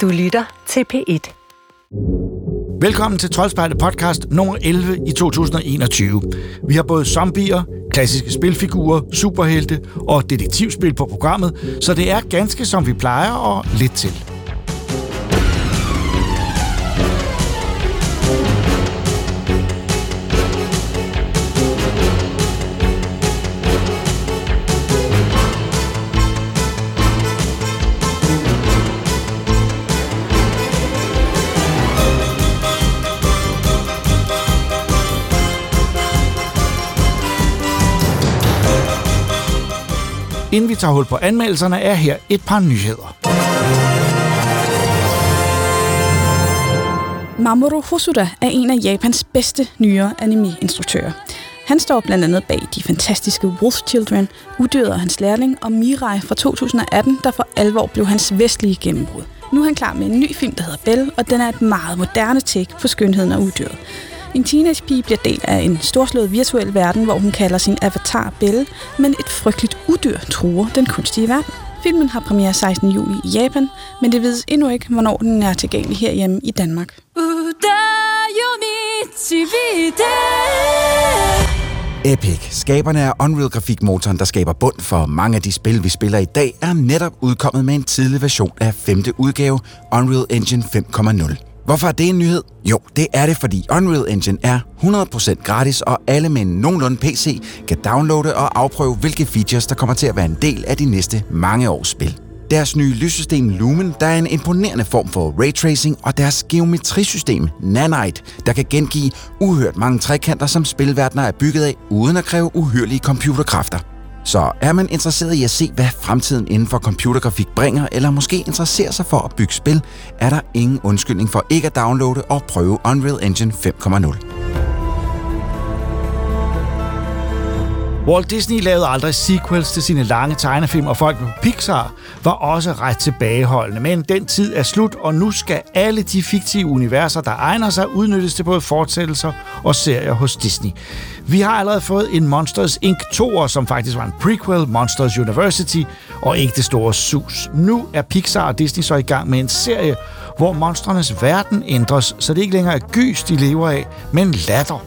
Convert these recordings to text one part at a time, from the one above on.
Du lytter til P1. Velkommen til Troldspejlet podcast nummer 11 i 2021. Vi har både zombier, klassiske spilfigurer, superhelte og detektivspil på programmet, så det er ganske som vi plejer og lidt til. Inden vi tager hul på anmeldelserne, er her et par nyheder. Mamoru Hosoda er en af Japans bedste nyere anime-instruktører. Han står blandt andet bag de fantastiske Wolf Children, Udyret og hans lærling og Mirai fra 2018, der for alvor blev hans vestlige gennembrud. Nu er han klar med en ny film, der hedder Belle, og den er et meget moderne take på skønheden og udyret. En teenagepige bliver del af en storslået virtuel verden, hvor hun kalder sin avatar Belle, men et frygteligt udyr truer den kunstige verden. Filmen har premiere 16. juli i Japan, men det vides endnu ikke, hvornår den er tilgængelig herhjemme i Danmark. Epic, skaberne af Unreal-grafikmotoren, der skaber bund for mange af de spil, vi spiller i dag, er netop udkommet med en tidlig version af femte udgave, Unreal Engine 5.0. Hvorfor er det en nyhed? Jo, det er det, fordi Unreal Engine er 100% gratis, og alle med en nogenlunde PC kan downloade og afprøve, hvilke features, der kommer til at være en del af de næste mange års spil. Deres nye lyssystem Lumen, der er en imponerende form for raytracing, og deres geometrisystem Nanite, der kan gengive uhørt mange trekanter, som spilverdener er bygget af, uden at kræve uhyrlige computerkræfter. Så er man interesseret i at se, hvad fremtiden inden for computergrafik bringer, eller måske interesserer sig for at bygge spil, er der ingen undskyldning for ikke at downloade og prøve Unreal Engine 5.0. Walt Disney lavede aldrig sequels til sine lange tegnefilm, og folk på Pixar var også ret tilbageholdende. Men den tid er slut, og nu skal alle de fiktive universer, der egner sig, udnyttes til både fortsættelser og serier hos Disney. Vi har allerede fået en Monsters Inc. 2, som faktisk var en prequel, Monsters University, og ikke det store sus. Nu er Pixar og Disney så i gang med en serie, hvor monstrenes verden ændres, så det ikke længere er gys, de lever af, men latter.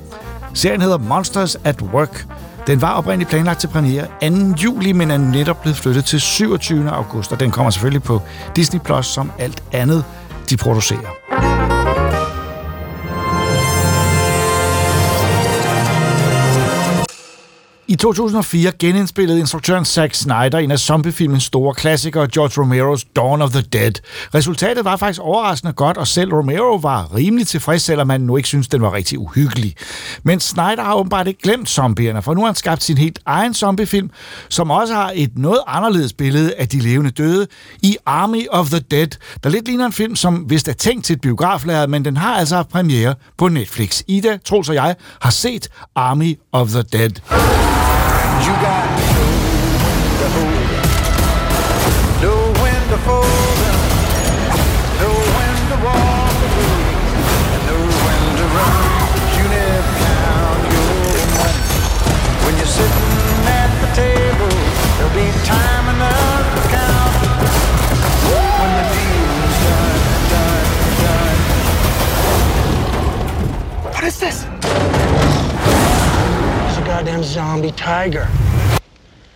Serien hedder Monsters at Work, den var oprindeligt planlagt til premiere 2. juli, men er netop blevet flyttet til 27. august, og den kommer selvfølgelig på Disney Plus som alt andet, de producerer. I 2004 genindspillede instruktøren Zack Snyder en af zombiefilmens store klassikere, George Romero's Dawn of the Dead. Resultatet var faktisk overraskende godt, og selv Romero var rimelig tilfreds, selvom han nu ikke synes, den var rigtig uhyggelig. Men Snyder har åbenbart ikke glemt zombierne, for nu har han skabt sin helt egen zombiefilm, som også har et noget anderledes billede af de levende døde i Army of the Dead, der lidt ligner en film, som vist er tænkt til et biograflager, men den har altså haft premiere på Netflix. Ida, Troels og jeg har set Army of the Dead. Goddamn zombie tiger.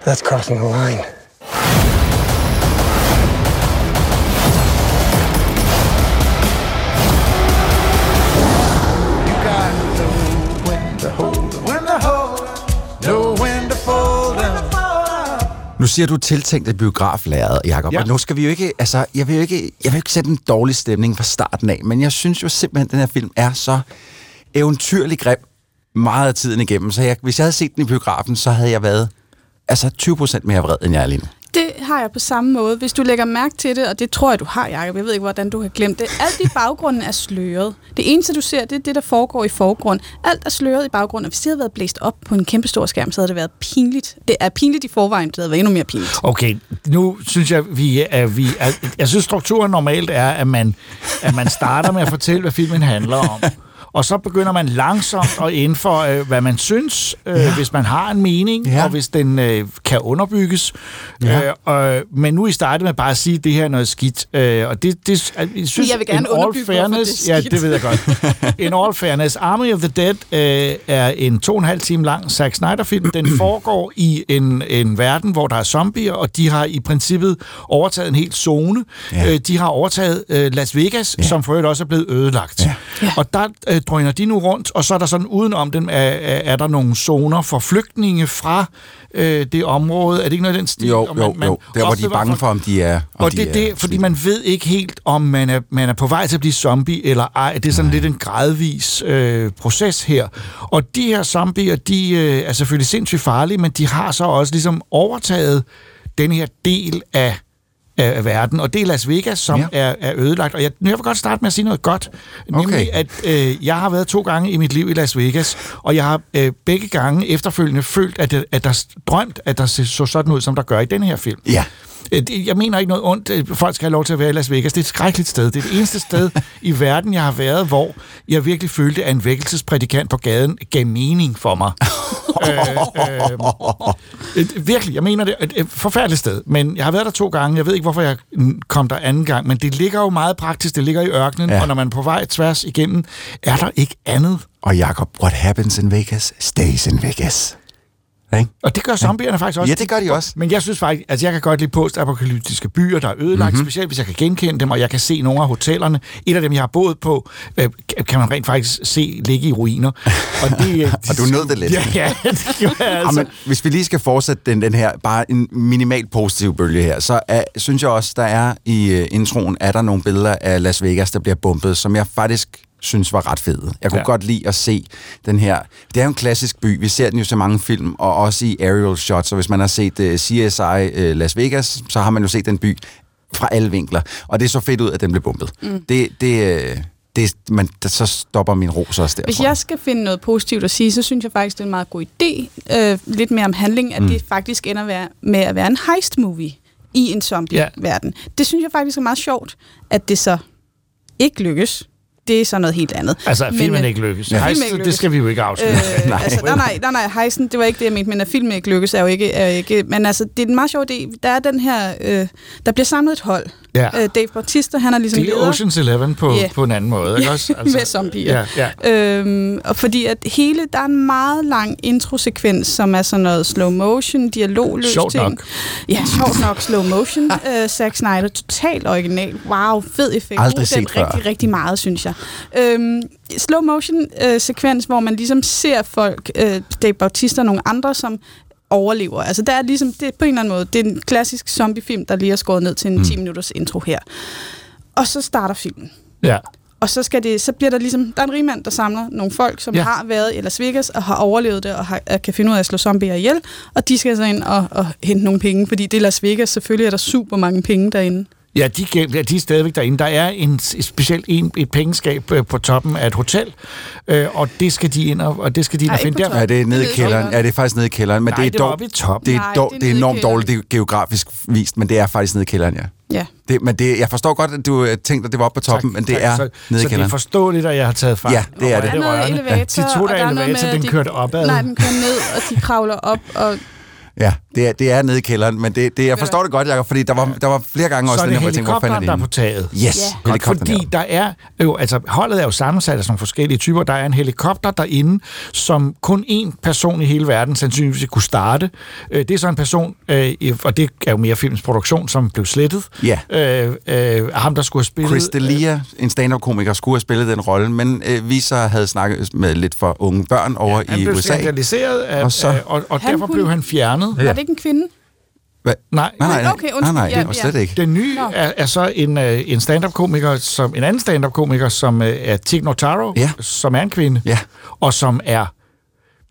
That's crossing the line. Nu siger du tiltænkt et biograflæret, Jacob, ja. og nu skal vi jo ikke, altså, jeg vil jo ikke, jeg vil ikke sætte en dårlig stemning fra starten af, men jeg synes jo simpelthen, at den her film er så eventyrlig grim, meget af tiden igennem. Så jeg, hvis jeg havde set den i biografen, så havde jeg været altså 20% mere vred, end jeg er lige nu. Det har jeg på samme måde. Hvis du lægger mærke til det, og det tror jeg, du har, Jacob. Jeg ved ikke, hvordan du har glemt det. Alt i baggrunden er sløret. Det eneste, du ser, det er det, der foregår i forgrund. Alt er sløret i baggrunden, og hvis det havde været blæst op på en kæmpe stor skærm, så havde det været pinligt. Det er pinligt i forvejen, det havde været endnu mere pinligt. Okay, nu synes jeg, vi er, vi er, jeg synes, strukturen normalt er, at man, at man starter med at fortælle, hvad filmen handler om og så begynder man langsomt at indføre, øh, hvad man synes, øh, ja. hvis man har en mening, Ja. og hvis den øh, kan underbygges. Ja. Øh, og, men nu I startede med bare at sige, at det her er noget skidt. Øh, og det, det, jeg synes, Jeg vil gerne in all underbygge, hvorfor fairness, det er Ja, skidt. det ved jeg godt. In all fairness, Army of the Dead øh, er en to og en halv time lang Zack Snyder-film. Den foregår i en, en verden, hvor der er zombier, og de har i princippet overtaget en hel zone. Ja. Øh, de har overtaget øh, Las Vegas, ja. som for øvrigt også er blevet ødelagt. Ja. Ja. Og der øh, drøner de nu rundt, og så er der sådan udenom dem, er, er, er der nogle zoner for flygtninge fra øh, det område. Er det ikke noget af den stil? Jo, jo, man- jo. man Der, hvor de er bange for, om de er... Om og de det er det, fordi man ved ikke helt, om man er, man er på vej til at blive zombie eller ej. Det er sådan lidt en gradvis øh, proces her. Og de her zombier, de øh, er selvfølgelig sindssygt farlige, men de har så også ligesom overtaget den her del af af verden, og det er Las Vegas, som Ja. er, er ødelagt. Og jeg, jeg vil godt starte med at sige noget godt, nemlig Okay. at øh, jeg har været to gange i mit liv i Las Vegas, og jeg har øh, begge gange efterfølgende følt, at, at der drømt, at der så sådan ud, som der gør i den her film. Ja. Øh, det- Jeg mener ikke noget ondt. Folk skal have lov til at være i Las Vegas. Det er et skrækkeligt sted. Det er det eneste sted i verden, jeg har været, hvor jeg virkelig følte, at en vækkelsesprædikant på gaden gav mening for mig. øh, øh, øh, virkelig, jeg mener det. Et, forfærdeligt sted. Men jeg har været der to gange. Jeg ved ikke, hvorfor jeg kom der anden gang. Men det ligger jo meget praktisk. Det ligger i ørkenen. Ja. Og når man er på vej tværs igennem, er der ikke andet. Og Jacob, what happens in Vegas, stays in Vegas. Ikke? Og det gør zombierne faktisk også. Ja, det gør de også. Men jeg synes faktisk, altså jeg kan godt lide postapokalyptiske byer, der er ødelagt, Mhm. mm-hmm. specielt hvis jeg kan genkende dem, og jeg kan se nogle af hotellerne. Et af dem, jeg har boet på, øh, kan man rent faktisk se ligge i ruiner. Og, det, øh, Og du nød det lidt. Ja, ja det gjorde jeg altså. Jamen, hvis vi lige skal fortsætte den, den her, bare en minimal positiv bølge her, så er, synes jeg også, der er i uh, introen, er der nogle billeder af Las Vegas, der bliver bumpet, som jeg faktisk synes var ret fede. Jeg kunne ja. Godt lide at se den her. Det er jo en klassisk by. Vi ser den jo så mange film, og også i aerial shots. Og hvis man har set uh, CSI uh, Las Vegas, så har man jo set den by fra alle vinkler. Og det så fedt ud, at den blev bumpet. Mm. Det, det, øh, det, man, så stopper min ros også der. Hvis jeg. skal finde noget positivt at sige, så synes jeg faktisk, det er en meget god idé. Øh, lidt mere om handling, at mm. det faktisk ender være- med at være en heist-movie i en zombie-verden. Det synes jeg faktisk er meget sjovt, at det så ikke lykkes. Det er så noget helt andet. altså, at filmen øh, ikke lykkes. Ja. Filmen ikke det lykkes. skal vi jo ikke afsløre. Øh, Nej. altså, nej, nej, nej, nej, hejsen, det var ikke det, jeg mente, men at filmen ikke lykkes, er jo ikke, er jo ikke men altså, det er en meget sjov idé. Der er den her, øh, der bliver samlet et hold. Ja. Øh, Dave Bautista, han er ligesom Det er leder. Ocean's Eleven på, yeah. på en anden måde, ikke også? Altså, med zombier. Ja, ja. Øhm, og fordi at hele, der er en meget lang introsekvens, som er sådan noget slow motion, dialogløs Sjovt ting. nok. Ja, sjovt nok slow motion. uh, Zack Snyder, totalt original. Wow, fed effekt. Aldrig Brug den set før. rigtig, rigtig meget, synes jeg. Øhm, slow motion uh, sekvens, hvor man ligesom ser folk, uh, Dave Bautista og nogle andre, som overlever. Altså der er ligesom, det er på en eller anden måde, det er en klassisk zombiefilm, der lige er skåret ned til en Mm. 10 minutters intro her. Og så starter filmen. ja. Og så, skal det, så bliver der ligesom, der er en rigmand, der samler nogle folk, som ja. Har været i Las Vegas og har overlevet det og har, kan finde ud af at slå zombier ihjel. Og de skal så ind og, og hente nogle penge, fordi det er Las Vegas. Selvfølgelig er der super mange penge derinde. Ja, de, de er stadigvæk derinde. Der er en, specielt en, et pengeskab øh, på toppen af et hotel, øh, og det skal de ind og, og, det skal de ind og finde. Der, Ja, det er nede i Det kælderen. Ja, det er faktisk nede i kælderen. Men Nej, det er det dog, oppe i toppen. Det er, Nej, dog, det er det er enormt kælderen. dårligt det er geografisk vist, men det er faktisk nede i kælderen, ja. Ja. Det, men det, jeg forstår godt, at du øh, tænkte, at det var oppe på toppen, men det tak. er så, nede i Så det er kælderen. forståeligt, at jeg har taget fejl. Ja, det er det. Der er noget elevator, De og der der er noget elevator, med, den de- kørte opad. Nej, den kører ned, og de kravler op. Og, Ja, det er, det er nede i kælderen, men det, det, jeg forstår det godt, Jacob, fordi der var, der var flere gange så også den hvor jeg tænkte, hvor fanden er det der er på taget. Yes, Ja. Godt, fordi der er jo, altså holdet er jo sammensat af sådan nogle forskellige typer. Der er en helikopter derinde, som kun én person i hele verden sandsynligvis kunne starte. Øh, Det er så en person, øh, og det er jo mere filmens produktion, som blev slettet. Ja. Øh, øh, ham, der skulle have spillet... Chris D'Elia, en stand-up-komiker, skulle have spillet den rolle, men øh, vi så havde snakket med lidt for unge børn over han i blev USA. af, Og og, så- og, og Han derfor kunne- blev han fjernet. Det ikke en kvinde? Hvad? Nej, Nej, nej, nej, Okay, nej, undskyld. nej, Ja, det var slet ikke. Den nye Nå. er, er så en, øh, en stand-up-komiker, som en anden stand-up-komiker, som øh, er Tig Notaro, Ja. som er en kvinde, Ja. og som er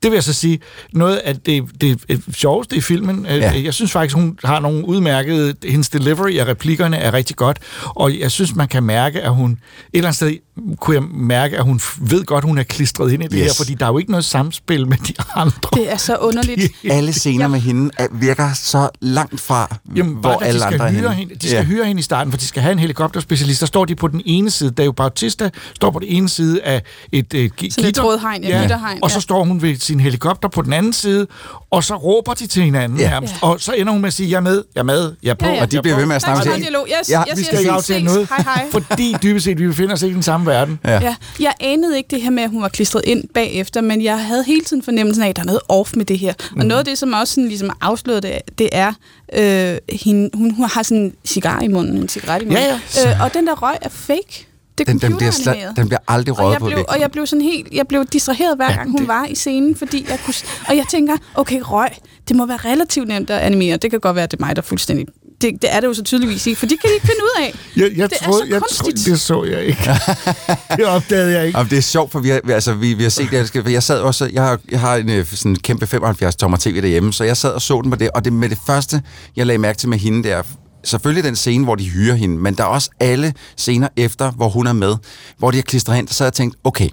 det vil jeg så sige, noget af det, det, det sjoveste i filmen, ja. Ja. jeg synes faktisk, hun har nogle udmærkede, hendes delivery af replikkerne er rigtig godt, og jeg synes, man kan mærke, at hun, et eller andet sted kunne jeg mærke, at hun ved godt, hun er klistret ind i det Yes. her, fordi der er jo ikke noget samspil med de andre. Det er så underligt. Alle scener med hende er, virker så langt fra, Jamen, hvor bare, at de alle skal andre er hyre henne. hende. De skal ja. hyre hende i starten, for de skal have en helikopterspecialist. Der står de på den ene side. Dave Bautista står på den ene side af et, et Sådan et gitter. trådhegn, ja, gitterhegn, Og så ja. står hun ved sin helikopter på den anden side, og så råber de til hinanden Ja. nærmest. Og så ender hun med at sige, jeg er med, jeg er med, jeg er på. Ja, ja. Og de jeg er bliver på. ved med at snakke så til en dialog. Yes, Ja, yes, Vi yes, skal ikke yes, aftale ses. noget, Hej, hej. fordi dybest set, vi befinder os ikke i den samme verden. Ja. Ja, jeg anede ikke det her med, at hun var klistret ind bagefter, men jeg havde hele tiden fornemmelsen af, at der er noget off med det her. Og Mhm. noget af det, som også sådan, ligesom afslørede det, det er, øh, hende, hun, hun har sådan en cigar i munden, en cigaret i munden. Ja, Øh, og den der røg er fake. Det er Den, den, bliver computeranimeret. den bliver aldrig og røget jeg, på blev, væk. og jeg blev sådan helt, jeg blev distraheret hver Ja, gang hun det- var i scenen, fordi jeg kunne, og jeg tænker, okay, røg, det må være relativt nemt at animere. Det kan godt være, at det er mig, der er fuldstændig, det, det er det jo så tydeligvis ikke, for det kan de ikke finde ud af. Jeg, jeg Det er troede, så jeg kunstigt. troede, det så jeg ikke. det opdagede jeg ikke. Jamen, det er sjovt, for vi har, vi- altså, vi, vi har set det. her. Jeg sad også, jeg har, jeg har en øh, sådan kæmpe 75 tommer tv derhjemme, så jeg sad og så den på det, og det med det første, jeg lagde mærke til med hende, det er selvfølgelig den scene, hvor de hyrer hende, men der er også alle scener efter, hvor hun er med, hvor de har klistret hen, så sad jeg og tænkte, okay,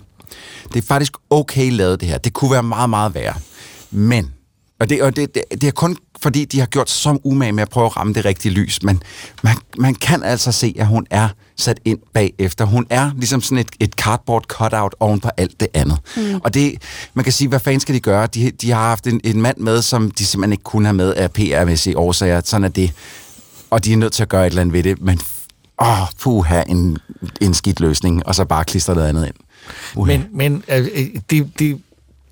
det er faktisk okay lavet det her. Det kunne være meget, meget værre. Men, og det, og det, det, det er kun fordi, de har gjort så umage med at prøve at ramme det rigtige lys, men man, man kan altså se, at hun er sat ind bagefter. Hun er ligesom sådan et, et cardboard cutout oven på alt det andet. Mm. Og det, man kan sige, hvad fanden skal de gøre? De, de har haft en, en mand med, som de simpelthen ikke kunne have med af PR-mæssige årsager. Sådan er det. Og de er nødt til at gøre et eller andet ved det, men åh, puha, en, en skidt løsning, og så bare klistre noget andet ind. Uha. Men, men øh, øh, det, det,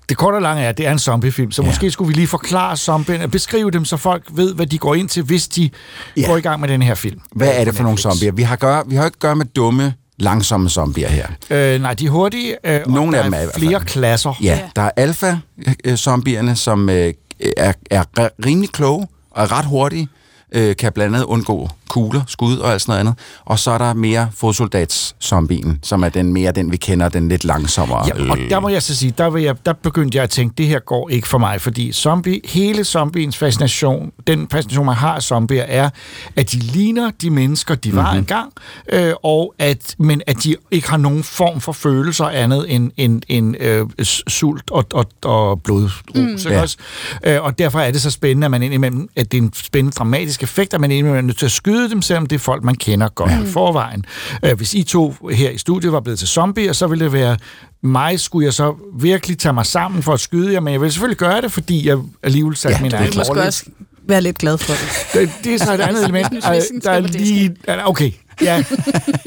det korte og lange er, at det er en zombiefilm, så ja. måske skulle vi lige forklare zombien, beskrive dem, så folk ved, hvad de går ind til, hvis de Ja. går i gang med den her film. Hvad er det for nogle zombier? Vi har, gør, vi har ikke at gøre med dumme, langsomme zombier her. Øh, nej, de er hurtige, øh, og Nogle der af dem er er flere klasser. Ja, Ja. der er alfa-zombierne, som øh, er, er rimelig kloge og er ret hurtige, øh, kan blandt andet undgå kugler, skud og alt sådan noget andet. Og så er der mere fodsoldats-zombien, som er den mere den, vi kender, den lidt langsommere. Ja, og der må jeg så sige, der, vil jeg, der begyndte jeg at tænke, det her går ikke for mig, fordi zombie, hele zombiens fascination, den fascination, man har af zombier, er, at de ligner de mennesker, de var Mhm. mm-hmm. engang, øh, og at, men at de ikke har nogen form for følelser andet end, end, end øh, sult og, og, og blodrus. Mm. Ja. Også? Øh, og derfor er det så spændende, at man indimellem, at det er en spændende dramatisk effekt, at man indimellem er nødt til at skyde dem, selvom det er folk, man kender godt ja. i forvejen. Øh, hvis I to her i studiet var blevet til zombier, så ville det være mig, skulle jeg så virkelig tage mig sammen for at skyde jer, men jeg vil selvfølgelig gøre det, fordi jeg alligevel satte Ja, min det er egen måske også være lidt glad for det. det, det er så et andet element. Hvis Øh, den der er lige... Okay, ja.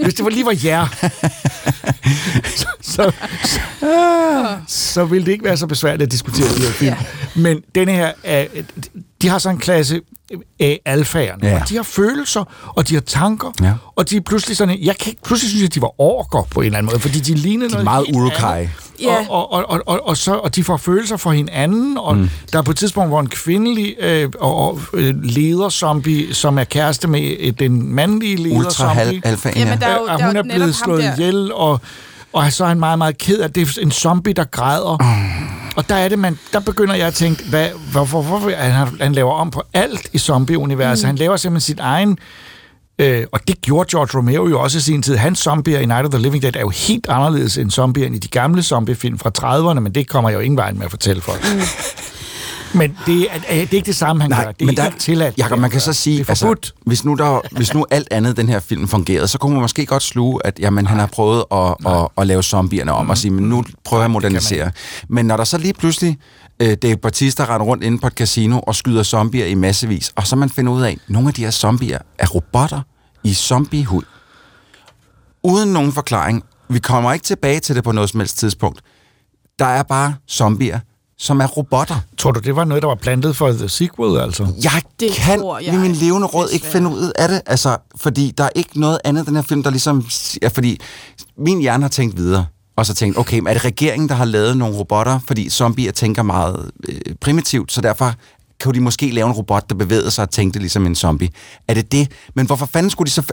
Hvis det var lige var jer, så, så, så, så ville det ikke være så besværligt at diskutere de her film. Ja. Men denne her, er, de har så en klasse af alfagerne, Ja. ja. og de har følelser, og de har tanker, Ja. og de er pludselig sådan, jeg kan ikke, pludselig synes jeg, at de var orker på en eller anden måde, fordi de lignede De er noget meget urukai. Ja. Og, og, og, og, og, så, og de får følelser for hinanden, og mm. der er på et tidspunkt, hvor en kvindelig øh, og, og, øh, leder-zombie, som er kæreste med øh, den mandlige leder-zombie, Ultra-alfa. Jamen, der er jo- øh, og der hun er blevet ham slået der. ihjel, og, og så er han meget, meget ked af det. Er en zombie, der græder. Og der er det, man, der begynder jeg at tænke, hvad, hvorfor, hvorfor han, han laver om på alt i zombie-universet. Mm. Han laver simpelthen sit egen... Øh, og det gjorde George Romero jo også i sin tid. Hans zombier i Night of the Living Dead er jo helt anderledes end zombierne i de gamle zombiefilm fra 30'erne, men det kommer jeg jo ingen vej med at fortælle folk. Mm. Men det er, det er ikke det samme, han Nej, gør. Det er men ikke der, tilladt. Jacob, man kan så sige, altså, hvis, nu der, hvis nu alt andet den her film fungerede, så kunne man måske godt sluge, at jamen, han har prøvet at, at, at lave zombierne om og sige, men nu prøver jeg at modernisere. Men når der så lige pludselig øh, Dave Bautista render rundt inde på et casino og skyder zombier i massevis, og så man finder ud af, at nogle af de her zombier er robotter i zombiehud. Uden nogen forklaring. Vi kommer ikke tilbage til det på noget som helst tidspunkt. Der er bare zombier, som er robotter. Tror du, det var noget, der var plantet for The Sequel, altså? Jeg Det kan tror jeg med min levende råd ikke finde ud af det, altså, fordi der er ikke noget andet den her film, der ligesom... Ja, fordi min hjerne har tænkt videre, og så tænkt, okay, men er det regeringen, der har lavet nogle robotter? Fordi zombier tænker meget øh, primitivt, så derfor kan de måske lave en robot, der bevæger sig og tænkte ligesom en zombie. Er det det? Men hvorfor fanden skulle de så...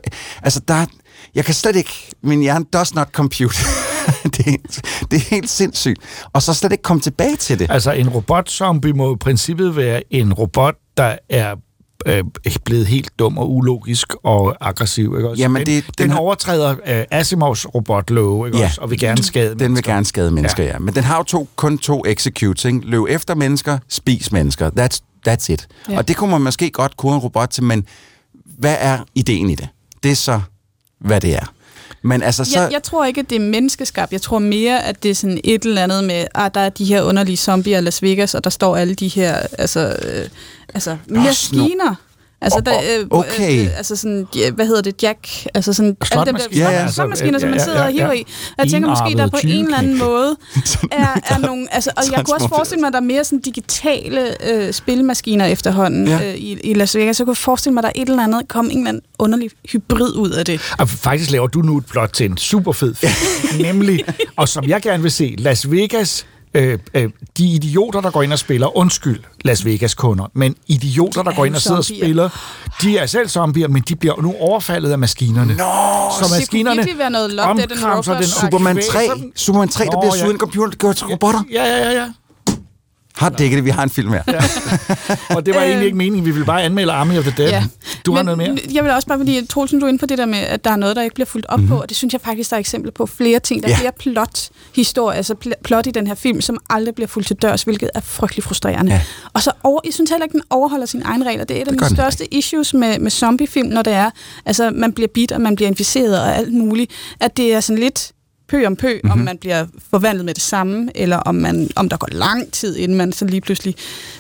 Altså, der... Jeg kan slet ikke... Min hjerne does not compute. det det, er, det er helt sindssygt. Og så slet ikke komme tilbage til det. Altså, en robotzombie må i princippet være en robot, der er øh, blevet helt dum og ulogisk og aggressiv. Ikke også? Jamen, den, det- den, den har- overtræder øh, Asimovs robotlove, ikke Ja. også? Og vil gerne skade Den vil mennesker. gerne skade mennesker, ja. ja. Men den har jo to, kun to executes, ikke? Løb efter mennesker, spis mennesker. That's, that's it. Ja. Ja. Og det kunne man måske godt kode en robot til, men hvad er ideen i det? Det er så, hvad det er. Men altså, så... Jeg, jeg tror ikke, at det er menneskeskabt. Jeg tror mere, at det er sådan et eller andet med, at der er de her underlige zombier i Las Vegas, og der står alle de her altså, øh, altså maskiner. Altså, der, øh, Okay. øh, altså sådan, ja, hvad hedder det, Jack? Altså sådan, alle dem der ja, ja. slotmaskiner, som man Ja, sidder ja, og hiver ja. i. Og jeg tænker måske, der på en eller anden måde er, er nogle... Altså, og jeg kunne også forestille mig, at der er mere sådan digitale øh, spilmaskiner efterhånden Ja. øh, i, i Las Vegas. Så kunne jeg forestille mig, at der er et eller andet, kom en eller anden underlig hybrid ud af det. Og faktisk laver du nu et plot til en super fed film. nemlig, og som jeg gerne vil se, Las Vegas... Øh, øh, de idioter, der går ind og spiller, undskyld Las Vegas-kunder, men idioter, der er går ind og sidder og zombier. spiller, de er selv zombier, men de bliver nu overfaldet af maskinerne. Nå, så det kunne være noget Love, omkramser den Superman 3, kvæser dem. Superman 3 der Nå, bliver ja. suget en computer, der gør til robotter. Ja, ja, ja, ja. Har dækket det, vi har en film her. Ja. Og det var egentlig ikke meningen, vi ville bare anmelde Army of the Dead. Ja. Du har Men noget mere? Jeg vil også bare, fordi Troelsen, du er inde på det der med, at der er noget, der ikke bliver fuldt op mm-hmm. på, og det synes jeg faktisk, der er eksempler på flere ting. Der er Ja. flere plot-historier, altså pl- plot i den her film, som aldrig bliver fuldt til dørs, hvilket er frygtelig frustrerende. Ja. Og så over, jeg synes heller ikke, den overholder sine egne regler. Det er et af de største issues med, med zombiefilm, når det er, altså man bliver bit, og man bliver inficeret og alt muligt, at det er sådan lidt pø om pø, mm-hmm. om man bliver forvandlet med det samme, eller om, man, om der går lang tid, inden man så lige pludselig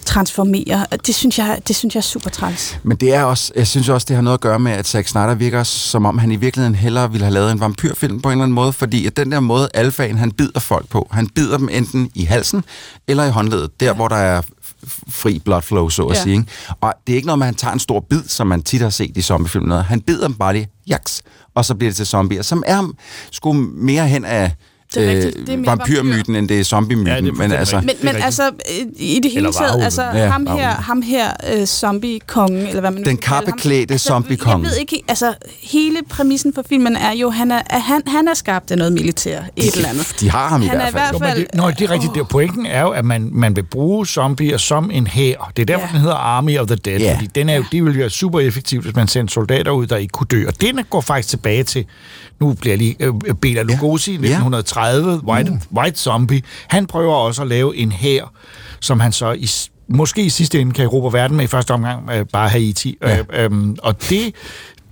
transformerer. Det synes jeg, det synes jeg er super træls. Men det er også, jeg synes også, det har noget at gøre med, at Zack Snyder virker som om, han i virkeligheden hellere ville have lavet en vampyrfilm på en eller anden måde, fordi at den der måde, alfaen, han bider folk på, han bider dem enten i halsen eller i håndledet, der ja. hvor der er fri blood flow, så at Ja. sige. Ikke? Og det er ikke noget han tager en stor bid, som man tit har set i zombiefilm. Noget. Han bider dem bare lige, jaks, og så bliver det til zombier, som er sgu mere hen af Det er rigtigt. Det er øh, mere vampyrmyten, end det er zombie-myten. Ja, det er men altså, rigtigt. Men, er men rigtigt. altså, øh, i det hele taget, altså Ja, ham her, ham her øh, zombie-kongen, eller hvad man nu Den kappeklædte zombie-konge. Jeg ved ikke, altså hele præmissen for filmen er jo, han er, at han, han er skabt af noget militær, et eller andet. de har ham i Han er hvert i fald. hvert Jo, men fald- det, nå, det er rigtigt. Det, pointen er jo, at man, man vil bruge zombier som en hær. Det er derfor, Ja. den hedder Army of the Dead. Ja. Fordi den er jo, det vil være super effektivt, hvis man sender soldater ud, der ikke kunne dø. Og den går faktisk tilbage til, nu bliver jeg lige, øh, Bela Lugosi, ja. 1930, White, Mm. White Zombie. Han prøver også at lave en hær, som han så i, måske i sidste ende kan erobre verden med i første omgang, øh, bare Haiti. Ja. Øh, øhm, og det,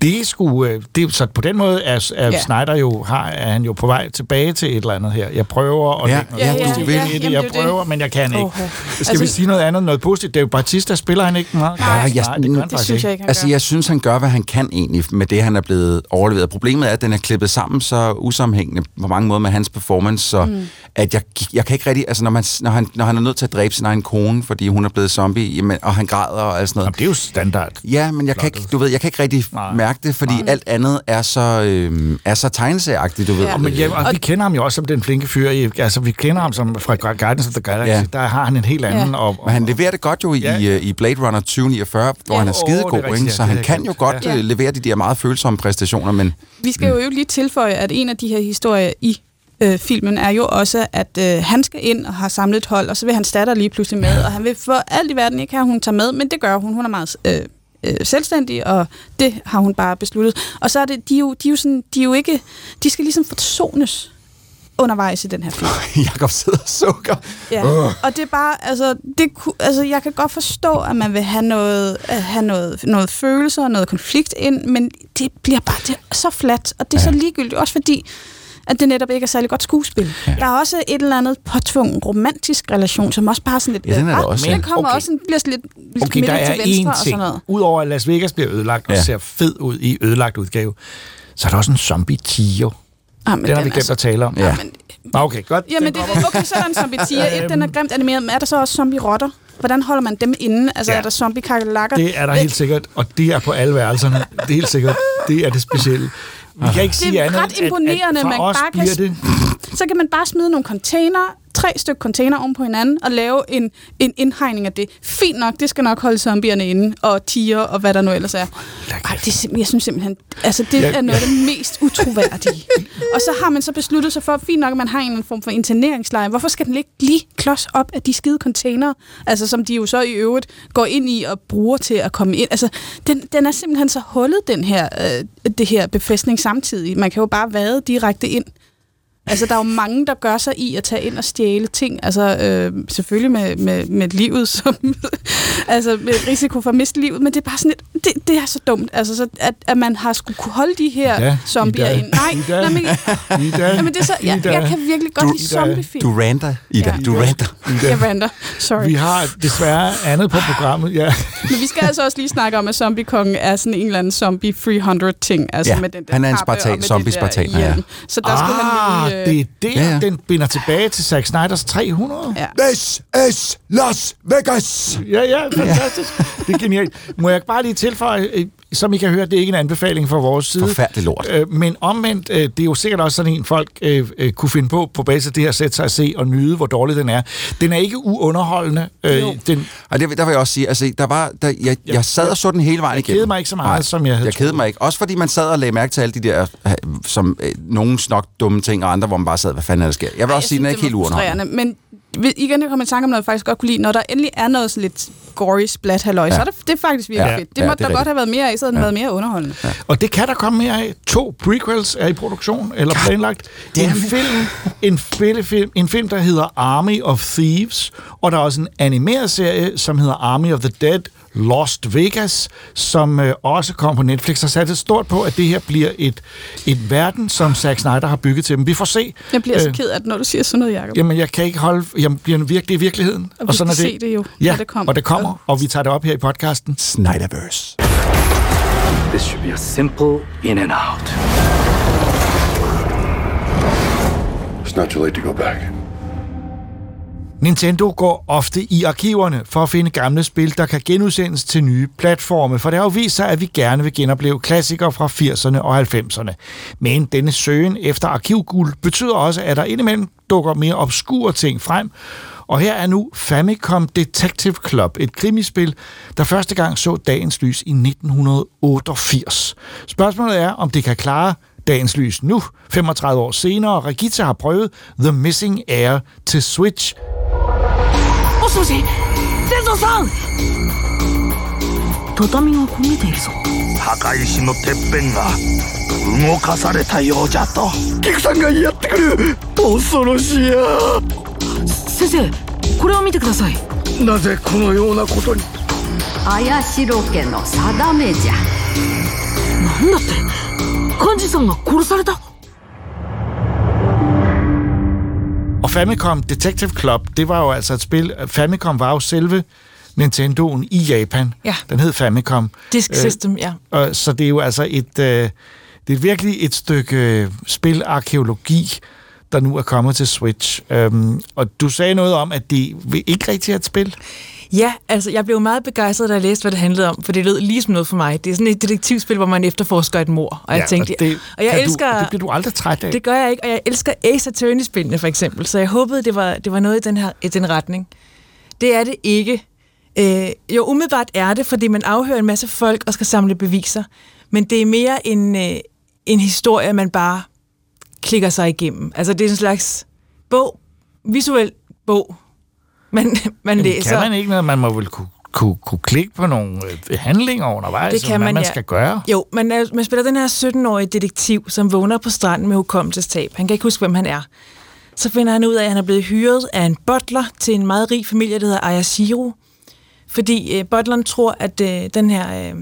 det er sgu, øh, det, så på den måde er, er Ja. ja. Snyder jo, har, er han jo på vej tilbage til et eller andet her. Jeg prøver at Ja, lægge noget ja, ja, positivt ja, det. jamen, Jeg det er prøver, men jeg kan ikke. Ja. Skal Altså- vi sige noget andet, noget positivt? Det er jo Batista, spiller han ikke meget? Nej, Nej, jeg- det gør han Det synes jeg ikke. Altså, gør. jeg synes, han gør, hvad han kan egentlig med det, han er blevet overleveret. Problemet er, at den er klippet sammen så usammenhængende på mange måder med hans performance, så mm. at jeg, jeg kan ikke rigtig... Altså, når, man, når, han, når han er nødt til at dræbe sin egen kone, fordi hun er blevet zombie, jamen, og han græder og alt sådan noget. Jamen, det er jo standard. Ja, men jeg kan ikke, du ved, jeg kan ikke rigtig Nej. mærke det, fordi alt andet er så, øh, er så tegneserieagtigt, du ved. Ja. Og, men, ja, og vi kender ham jo også som den flinke fyr. I, altså, vi kender ham som fra Guardians of the Galaxy. Ja. Der har han en helt anden... Ja. Og, og, Men han leverer det godt jo i, Ja. ja. i Blade Runner 2049, hvor Ja. han er Åh, det er skidegod, rigtigt, ikke? så han kan jo godt Ja. ja. levere de der meget følsomme præstationer, men Vi skal jo lige tilføje, at en af de her historier i øh, filmen er jo også, at øh, han skal ind og har samlet et hold, og så vil hans datter lige pludselig med, og han vil for alt i verden ikke have, at hun tager med, men det gør hun. Hun er meget øh, øh, selvstændig, og det har hun bare besluttet. Og så er det, de er jo, de er jo, sådan, de er jo ikke, de skal ligesom forsones undervejs i den her film. Jakob sidder og sukker. Ja. Uh. Og det er bare, altså, det, altså, jeg kan godt forstå, at man vil have noget, at have noget, noget følelser og noget konflikt ind, men det bliver bare det så fladt, og det er ja. så ligegyldigt, også fordi, at det netop ikke er særlig godt skuespil. Ja. Der er også et eller andet påtvungen romantisk relation, som også bare sådan lidt... Ja, den er der ret, også, Den ja. kommer Okay. også sådan, bliver sådan lidt, lidt Okay, der er til venstre og sådan noget. Udover at Las Vegas bliver ødelagt og Ja. ser fed ud i ødelagt udgave, så er der også en zombie Tio. Ah, men Den har vi glemt så- at tale om. Ja. Ah, men, Okay, godt. Jamen, Den det, kommer. okay, så er der en zombie tiger. Et, den er grimt animeret, men er der så også zombie-rotter? Hvordan holder man dem inde? Altså, Ja. er der zombie kakelakker Det er der helt sikkert, og det er på alle værelserne. Det er helt sikkert. Det er det specielle. Vi kan ikke Det er andet, ret at- at imponerende, for man bare kan så kan man bare smide nogle container, tre stykker container oven på hinanden, og lave en, en indhegning af det. Fint nok, det skal nok holde zombierne inde, og tiger, og hvad der nu ellers er. Ej, det er jeg synes simpelthen, altså det Ja, er noget af det mest utroværdige. og så har man så besluttet sig for, fint nok, at man har en eller anden form for interneringslejr. Hvorfor skal den ligge lige klods op af de skide container, altså som de jo så i øvrigt går ind i og bruger til at komme ind. Altså, den, den er simpelthen så hullet, den her, øh, det her befæstning samtidig. Man kan jo bare vade direkte ind. Altså, der er jo mange, der gør sig i at tage ind og stjæle ting. Altså, øh, selvfølgelig med, med, med livet, som, altså med risiko for at miste livet, men det er bare sådan et, det, det er så dumt, altså, så, at, at man har skulle kunne holde de her Ida, zombier Ida, ind. Nej, Ida. nej men, Ida, jamen, det er så, jeg, jeg kan virkelig godt Du- lide zombiefilm. Du ranter, Ida. Ja. Du ranter. Ida, Jeg rander. Sorry. vi har desværre andet på programmet. Ja. Men vi skal altså også lige snakke om, at zombiekongen er sådan en eller anden zombie 300-ting. Altså Ja, med den der han er en spartan- zombie-spartaner, ja. Så der skulle han Ah, lige... øh, det er der, Ja, ja. den binder tilbage til Zack Snyders 300. Ja. This is Las Vegas! Ja, ja, fantastisk. Det er genialt. Må jeg bare lige tilføje, øh, som I kan høre, det er ikke en anbefaling fra vores side. Forfærdelig lort. Øh, men omvendt, øh, det er jo sikkert også sådan en, folk øh, øh, kunne finde på, på basis af det her, sætte sig og se og nyde, hvor dårlig den er. Den er ikke uunderholdende. Øh, Jo. den, Og det, der vil jeg også sige, altså, der var, der, jeg, jeg sad og så den hele vejen Jeg igennem. kedede mig ikke så meget, som jeg havde Jeg kedede mig ikke. Også fordi man sad og lagde mærke til alle de der, som øh, nogen nok dumme ting, og andre, hvor man bare sad, hvad fanden er der sker? Jeg vil Ej, også sige, den er ikke helt uunderholdende. Men igen, jeg kommer i tanke om noget, jeg faktisk godt kunne lide. Når der endelig er noget sådan lidt gory splat halløj, ja. så er det, det er faktisk virkelig Ja, fedt. Det ja, måtte det er der godt have været mere af, så havde Ja. været mere underholdende. Ja. Og det kan der komme mere af. To prequels er i produktion, eller planlagt. En film, en, film, en film, der hedder Army of Thieves, og der er også en animeret serie, som hedder Army of the Dead, Lost Vegas, som øh, også kom på Netflix og satte stort på, at det her bliver et, et verden, som Zack Snyder har bygget til dem. Vi får se. Jeg bliver så Øh, ked af det, når du siger sådan noget, Jacob. Jamen, jeg kan ikke holde... Jeg bliver virkelig i virkeligheden. Og vi sådan er kan det. se det jo, ja, når det kommer. og det kommer, og vi tager det op her i podcasten. Snyderverse. This should be a simple in and out. It's not too late to go back. Nintendo går ofte i arkiverne for at finde gamle spil, der kan genudsendes til nye platforme, for det har jo vist sig, at vi gerne vil genopleve klassikere fra 80'erne og 90'erne. Men denne søgen efter arkivguld betyder også, at der indimellem dukker mere obskure ting frem, og her er nu Famicom Detective Club, et krimispil, der første gang så dagens lys i 1988. Spørgsmålet er, om det kan klare dagens lys nu, 35 år senere. Regita har prøvet The Missing Air til Switch, もしもし。天蔵さん。畳が焦げているぞ。墓石のてっぺんが動かされたようじゃと。菊さんがやってくる。恐ろしいや。先生これを見てください。なぜこのようなことに？綾代家の定めじゃ。なんだって。幹事さんが殺された Famicom Detective Club, det var jo altså et spil. Famicom var jo selve Nintendoen i Japan. Ja. Den hed Famicom. Disk Øh, System, ja. Og, så det er jo altså et, øh, det er virkelig et stykke øh, spilarkeologi, der nu er kommet til Switch. Øhm, og du sagde noget om, at det ikke rigtig er et spil. Ja, altså jeg blev meget begejstret, da jeg læste, hvad det handlede om, for det lød lige som noget for mig. Det er sådan et detektivspil, hvor man efterforsker et mor. Og jeg tænkte, og det, og jeg elsker... Du, det bliver du aldrig træt af. Det gør jeg ikke, og jeg elsker Ace Attorney-spillene for eksempel, så jeg håbede, det var, det var noget i den, her, i den retning. Det er det ikke. Øh, jo, umiddelbart er det, fordi man afhører en masse folk og skal samle beviser, men det er mere en, øh, en historie, man bare klikker sig igennem. Altså det er en slags bog, visuel bog, man, man Jamen, læser. Kan man ikke noget? Man må vel kunne, kunne, kunne klikke på nogle øh, handlinger undervejs, Det kan hvad man, man ja. skal gøre. Jo, man, er, man spiller den her 17-årige detektiv, som vågner på stranden med hukommelsestab. Han kan ikke huske, hvem han er. Så finder han ud af, at han er blevet hyret af en butler til en meget rig familie, der hedder Ayashiro. Fordi øh, butleren tror, at øh, den her øh,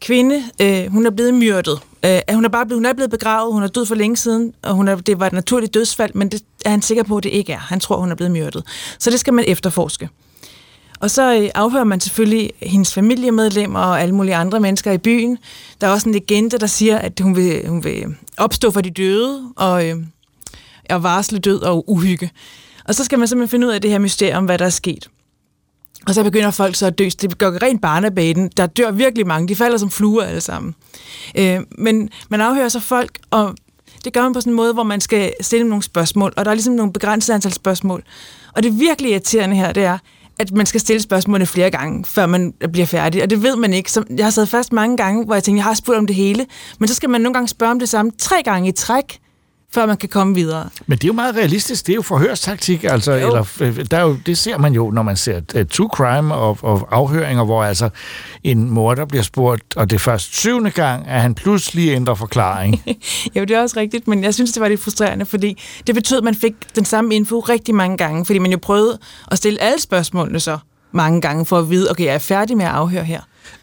kvinde, øh, hun er blevet myrdet. Øh, hun er bare blevet, hun er blevet begravet, hun er død for længe siden, og hun er, det var et naturligt dødsfald, men det er han sikker på, at det ikke er. Han tror, hun er blevet myrdet. Så det skal man efterforske. Og så øh, afhører man selvfølgelig hendes familiemedlemmer og alle mulige andre mennesker i byen. Der er også en legende, der siger, at hun vil, hun vil opstå for de døde og, øh, og varsle død og uhygge. Og så skal man simpelthen finde ud af det her mysterium, hvad der er sket. Og så begynder folk så at dø. Det går rent barnebaden. Der dør virkelig mange. De falder som fluer alle sammen. Øh, men man afhører så folk, og det gør man på sådan en måde, hvor man skal stille nogle spørgsmål, og der er ligesom nogle begrænsede antal spørgsmål. Og det virkelig irriterende her, det er, at man skal stille spørgsmålene flere gange, før man bliver færdig. Og det ved man ikke. Så jeg har sad fast mange gange, hvor jeg tænkte, jeg har spurgt om det hele. Men så skal man nogle gange spørge om det samme tre gange i træk, før man kan komme videre. Men det er jo meget realistisk. Det er jo forhørstaktik. Altså, eller, øh, der er jo, det ser man jo, når man ser uh, true crime og, og afhøringer, hvor altså en morder bliver spurgt, og det er først syvende gang, at han pludselig ændrer forklaring. jo, det er også rigtigt, men jeg synes, det var lidt frustrerende, fordi det betød, at man fik den samme info rigtig mange gange, fordi man jo prøvede at stille alle spørgsmålene så mange gange for at vide, okay, jeg er færdig med at afhøre her.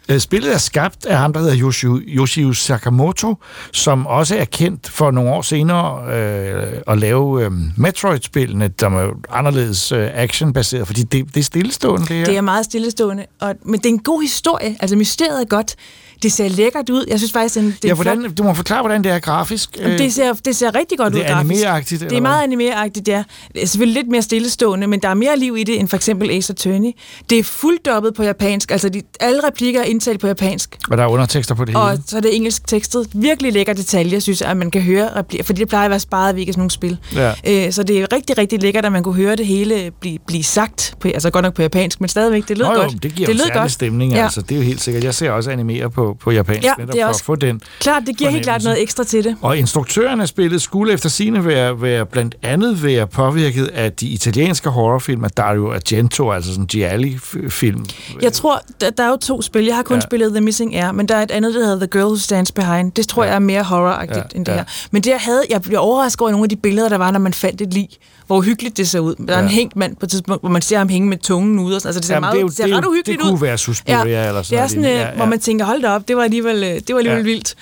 Øh, spillet er skabt af ham, der hedder Yoshio, Yoshio Sakamoto, som også er kendt for nogle år senere øh, at lave øh, Metroid-spillene, der er anderledes øh, actionbaseret, fordi det, det er stillestående, det her. Det er meget stillestående, og, men det er en god historie. Altså, mysteriet er godt. Det ser lækkert ud. Jeg synes faktisk, det er ja, hvordan, du må forklare, hvordan det er grafisk. Det ser, det ser rigtig godt det ud grafisk. Det er animeragtigt? Det er meget animeragtigt, ja. Det er selvfølgelig lidt mere stillestående, men der er mere liv i det, end for eksempel Ace Attorney. Det er fulddobbet på japansk, altså de, alle replikker er indtalt på japansk. Og der er undertekster på det hele? Og så er det engelsk tekstet. Virkelig lækker detalje, synes jeg, at man kan høre replikker, fordi det plejer at være sparet væk i sådan nogle spil. Ja. Øh, så det er rigtig, rigtig lækkert, at man kunne høre det hele blive, blive sagt, på, altså godt nok på japansk, men stadigvæk, det lød Nå, jo, godt. det giver det lød godt. stemning, ja. altså. Det er jo helt sikkert. Jeg ser også animere på, på japansk. Ja, det er også for at få den Klart, det giver helt klart noget ekstra til det. Og instruktøren af spillet skulle efter sine være, være blandt andet være påvirket af de italienske horrorfilm af Dario Argento, altså sådan Gialli-film. Jeg tror, der, der er jo to spil. Jeg har kun ja. spillet The Missing Air, men der er et andet, der hedder The Girl Who Stands Behind. Det tror ja. jeg er mere horroragtigt ja. end det ja. her. Men det jeg havde, jeg blev overrasket over nogle af de billeder, der var, når man fandt et lig hvor hyggeligt det ser ud. Der er ja. en hængt mand på et tidspunkt, hvor man ser ham hænge med tungen ude. Altså, det ser, Jamen, meget, det, jo, det ser det, ret uhyggeligt ud. Det kunne være Suspiria ja. eller sådan Det er sådan, noget. Ja, ja. hvor man tænker, hold da op, det var alligevel, det var alligevel ja. vildt.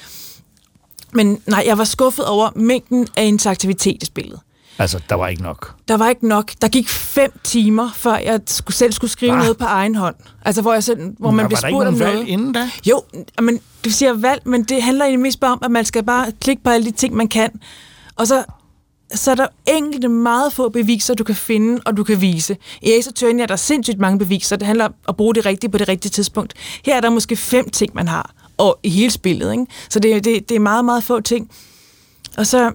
Men nej, jeg var skuffet over mængden af interaktivitet i spillet. Altså, der var ikke nok? Der var ikke nok. Der gik fem timer, før jeg skulle, selv skulle skrive Hva? noget på egen hånd. Altså, hvor, jeg selv, hvor man bliver spurgt om noget. valg inden da? Jo, men du siger valg, men det handler egentlig mest bare om, at man skal bare klikke på alle de ting, man kan. Og så, så er der enkelte meget få beviser, du kan finde, og du kan vise. I Ace Attorney er der sindssygt mange beviser. Det handler om at bruge det rigtige på det rigtige tidspunkt. Her er der måske fem ting, man har og i hele spillet. Ikke? Så det, det, det er meget, meget få ting. Og så,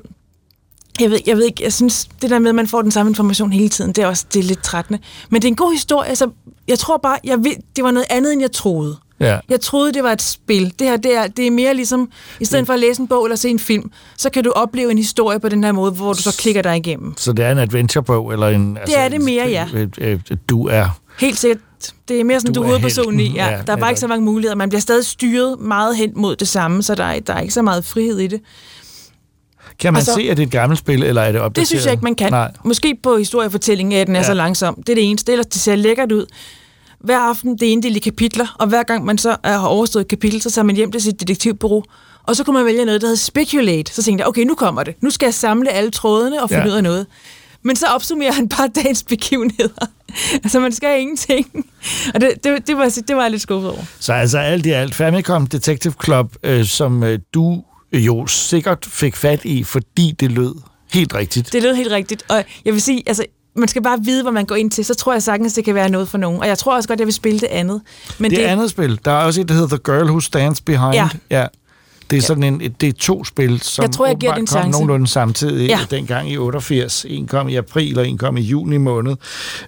jeg ved, jeg ved ikke, jeg synes, det der med, at man får den samme information hele tiden, det er også det er lidt trættende. Men det er en god historie. Altså, jeg tror bare, jeg ved, det var noget andet, end jeg troede. Ja. Jeg troede, det var et spil. Det her, det er, det er mere ligesom, i stedet for at læse en bog eller se en film, så kan du opleve en historie på den her måde, hvor du så klikker dig igennem. Så det er en adventure-bog? Eller en, det altså, er det mere, ja. Du er... Helt sikkert. Det er mere sådan, du, du er hovedpersonen i. Ja, ja, der er bare ikke så mange muligheder. Man bliver stadig styret meget hen mod det samme, så der er, der er ikke så meget frihed i det. Kan man så, se, at det er et gammelt spil, eller er det opdateret? Det synes jeg ikke, man kan. Nej. Måske på historiefortællingen, at den er ja. så langsom. Det er det eneste. Ellers det ser lækkert ud. Hver aften, det er inddelt i kapitler, og hver gang man så har overstået et kapitel, så tager man hjem til sit detektivbureau, og så kunne man vælge noget, der hedder Speculate. Så tænkte jeg, okay, nu kommer det. Nu skal jeg samle alle trådene og finde ja. ud af noget. Men så opsummerer han bare dagens begivenheder. altså, man skal ingenting. Og det, det, det, var, det var jeg lidt skuffet over. Så altså alt i alt, Famicom Detective Club, øh, som øh, du jo sikkert fik fat i, fordi det lød helt rigtigt. Det lød helt rigtigt, og jeg vil sige, altså, man skal bare vide, hvad man går ind til, så tror jeg sagtens, det kan være noget for nogen. Og jeg tror også godt, jeg vil spille det andet. Men det, det andet spil, der er også et, der hedder The Girl Who Stands Behind. Ja. ja. Det er sådan en, det er to spil, som jeg tror, jeg giver kom chance. nogenlunde samtidig ja. dengang i 88. En kom i april, og en kom i juni måned.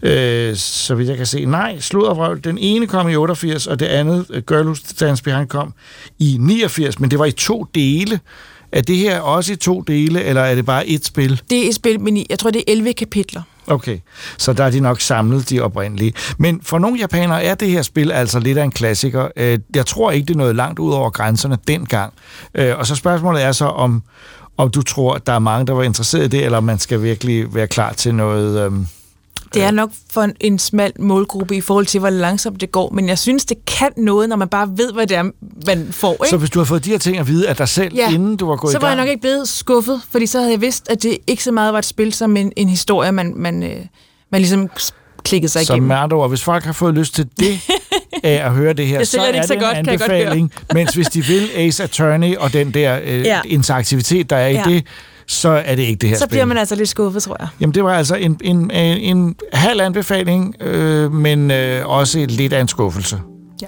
Øh, så vidt jeg kan se. Nej, sluddervrøvl. Den ene kom i 88, og det andet, Girl Who Stands Behind, kom i 89. Men det var i to dele. Er det her også i to dele, eller er det bare et spil? Det er et spil, men jeg tror, det er 11 kapitler. Okay, så der er de nok samlet, de oprindelige. Men for nogle japanere er det her spil altså lidt af en klassiker. Øh, jeg tror ikke, det er noget langt ud over grænserne dengang. Øh, og så spørgsmålet er så, om, om du tror, at der er mange, der var interesseret i det, eller om man skal virkelig være klar til noget... Øhm, det er nok for en, en smal målgruppe i forhold til, hvor langsomt det går, men jeg synes, det kan noget, når man bare ved, hvad det er, man får. Ikke? Så hvis du har fået de her ting at vide af dig selv, ja. inden du var gået så i gang... Så var jeg nok ikke blevet skuffet, fordi så havde jeg vidst, at det ikke så meget var et spil som en, en historie, man, man, øh, man ligesom klikkede sig så igennem. Så med andre ord, hvis folk har fået lyst til det, af at høre det her, det så er det så godt, en anbefaling. Mens hvis de vil Ace Attorney og den der øh, ja. interaktivitet, der er i ja. det, så er det ikke det her Så bliver man altså lidt skuffet, tror jeg. Jamen, det var altså en, en, en, en halv anbefaling, øh, men øh, også lidt af en skuffelse. Ja.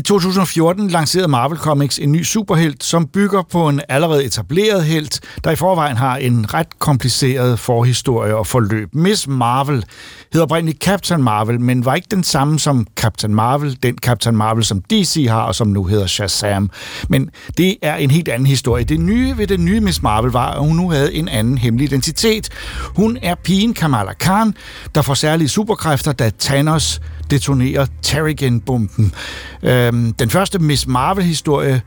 I 2014 lancerede Marvel Comics en ny superhelt, som bygger på en allerede etableret helt, der i forvejen har en ret kompliceret forhistorie og forløb. Miss Marvel hedder oprindeligt Captain Marvel, men var ikke den samme som Captain Marvel, den Captain Marvel, som DC har, og som nu hedder Shazam. Men det er en helt anden historie. Det nye ved den nye Miss Marvel var, at hun nu havde en anden hemmelig identitet. Hun er pigen Kamala Khan, der får særlige superkræfter, da Thanos detonerer Terrigen-bomben. Øh, Øhm, den første Miss Marvel-historie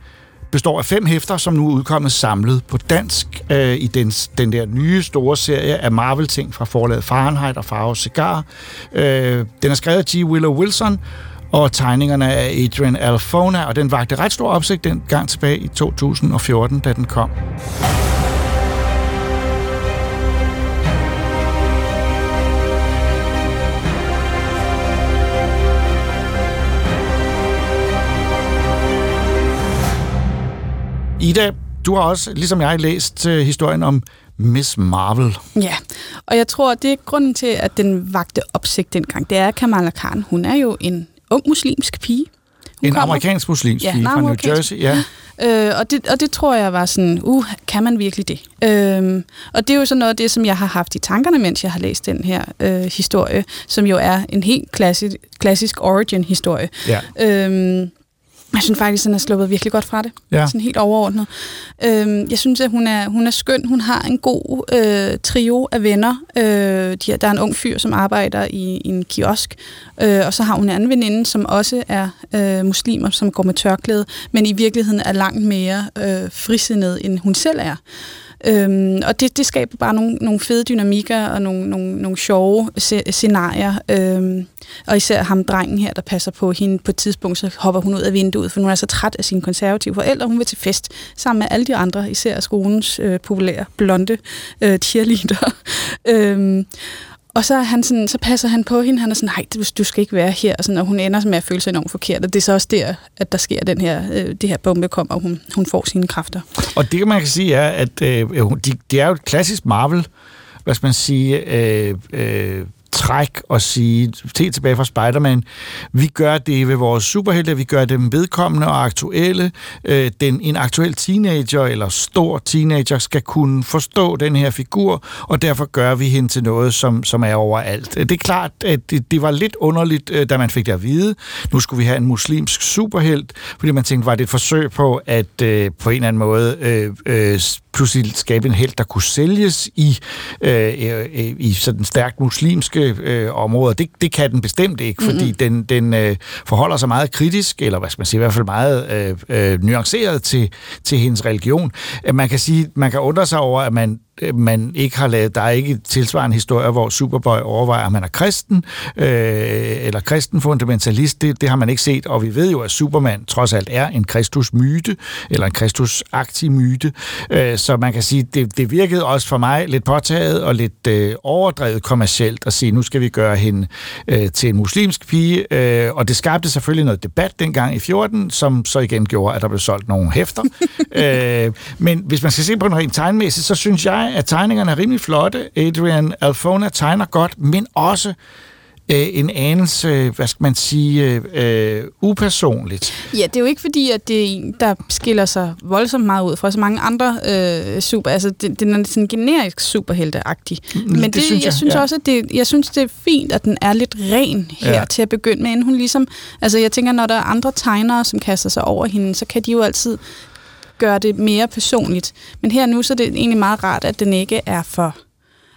består af fem hæfter, som nu er udkommet samlet på dansk øh, i den, den der nye store serie af Marvel-ting fra forlaget Fahrenheit og Farve Cigar. Øh, den er skrevet af G. Willow Wilson, og tegningerne af Adrian Alfona, og den vagte ret stor opsigt den gang tilbage i 2014, da den kom. Ida, du har også, ligesom jeg, læst uh, historien om Miss Marvel. Ja, og jeg tror, det er grunden til, at den vagte opsigt dengang. Det er Kamala Khan. Hun er jo en ung muslimsk pige. Hun en kommer, amerikansk muslimsk ja, pige fra New Jersey, ja. Øh, og, det, og det tror jeg var sådan, uh, kan man virkelig det? Øh, og det er jo sådan noget af det, som jeg har haft i tankerne, mens jeg har læst den her øh, historie, som jo er en helt klassisk, klassisk origin-historie. Ja. Øh, jeg synes faktisk, at den er sluppet virkelig godt fra det. Ja. Sådan helt overordnet. Øhm, jeg synes, at hun er, hun er skøn. Hun har en god øh, trio af venner. Øh, de, der er en ung fyr, som arbejder i, i en kiosk. Øh, og så har hun en anden veninde, som også er øh, muslimer, som går med tørklæde, men i virkeligheden er langt mere øh, frisindet, end hun selv er. Øhm, og det, det skaber bare nogle, nogle fede dynamikker og nogle, nogle, nogle sjove scenarier. Øhm, og især ham, drengen her, der passer på hende på et tidspunkt, så hopper hun ud af vinduet, for hun er så træt af sine konservative forældre. Hun vil til fest sammen med alle de andre, især skolens øh, populære blonde øh, cheerleader. øhm, og så, er han sådan, så passer han på hende. Han er sådan, nej, du, skal ikke være her. Og, sådan, og hun ender med at føle sig enormt forkert. Og det er så også der, at der sker den her, øh, det her bombe kommer, og hun, hun får sine kræfter. Og det, man kan sige, er, at øh, de, det er jo et klassisk Marvel, hvad skal man sige, øh, øh, træk og sige, til tilbage fra Spider-Man, vi gør det ved vores superhelte, vi gør dem vedkommende og aktuelle. Øh, den, en aktuel teenager eller stor teenager skal kunne forstå den her figur, og derfor gør vi hende til noget, som, som er overalt. Øh, det er klart, at det, det var lidt underligt, øh, da man fik det at vide. Nu skulle vi have en muslimsk superhelt, fordi man tænkte, var det et forsøg på at øh, på en eller anden måde øh, øh, pludselig skabe en held, der kunne sælges i, øh, øh, øh i sådan stærkt muslimske øh, områder. Det, det kan den bestemt ikke, fordi mm-hmm. den, den øh, forholder sig meget kritisk, eller hvad skal man sige, i hvert fald meget øh, øh, nuanceret til, til hendes religion. Man kan sige, man kan undre sig over, at man man ikke har lavet, der er ikke tilsvarende historier, hvor Superboy overvejer, at man er kristen, øh, eller kristen fundamentalist, det, det har man ikke set, og vi ved jo, at Superman trods alt er en Kristus-myte, eller en Kristus-aktiv myte, øh, så man kan sige, det, det virkede også for mig lidt påtaget og lidt øh, overdrevet kommercielt at sige, nu skal vi gøre hende øh, til en muslimsk pige, øh, og det skabte selvfølgelig noget debat dengang i 14, som så igen gjorde, at der blev solgt nogle hæfter. øh, men hvis man skal se på den rent tegnmæssigt, så synes jeg, jeg, at tegningerne er rimelig flotte. Adrian Alfona tegner godt, men også øh, en anelse, hvad skal man sige, øh, upersonligt. Ja, det er jo ikke fordi, at det er en, der skiller sig voldsomt meget ud fra så mange andre øh, super... Altså, det, den er sådan generisk superhelteagtig. Mm, men det, det synes jeg, jeg synes ja. også, at det, jeg synes, det er fint, at den er lidt ren her ja. til at begynde med, inden hun ligesom... Altså, jeg tænker, når der er andre tegnere, som kaster sig over hende, så kan de jo altid gøre det mere personligt. Men her nu, så er det egentlig meget rart, at den ikke er for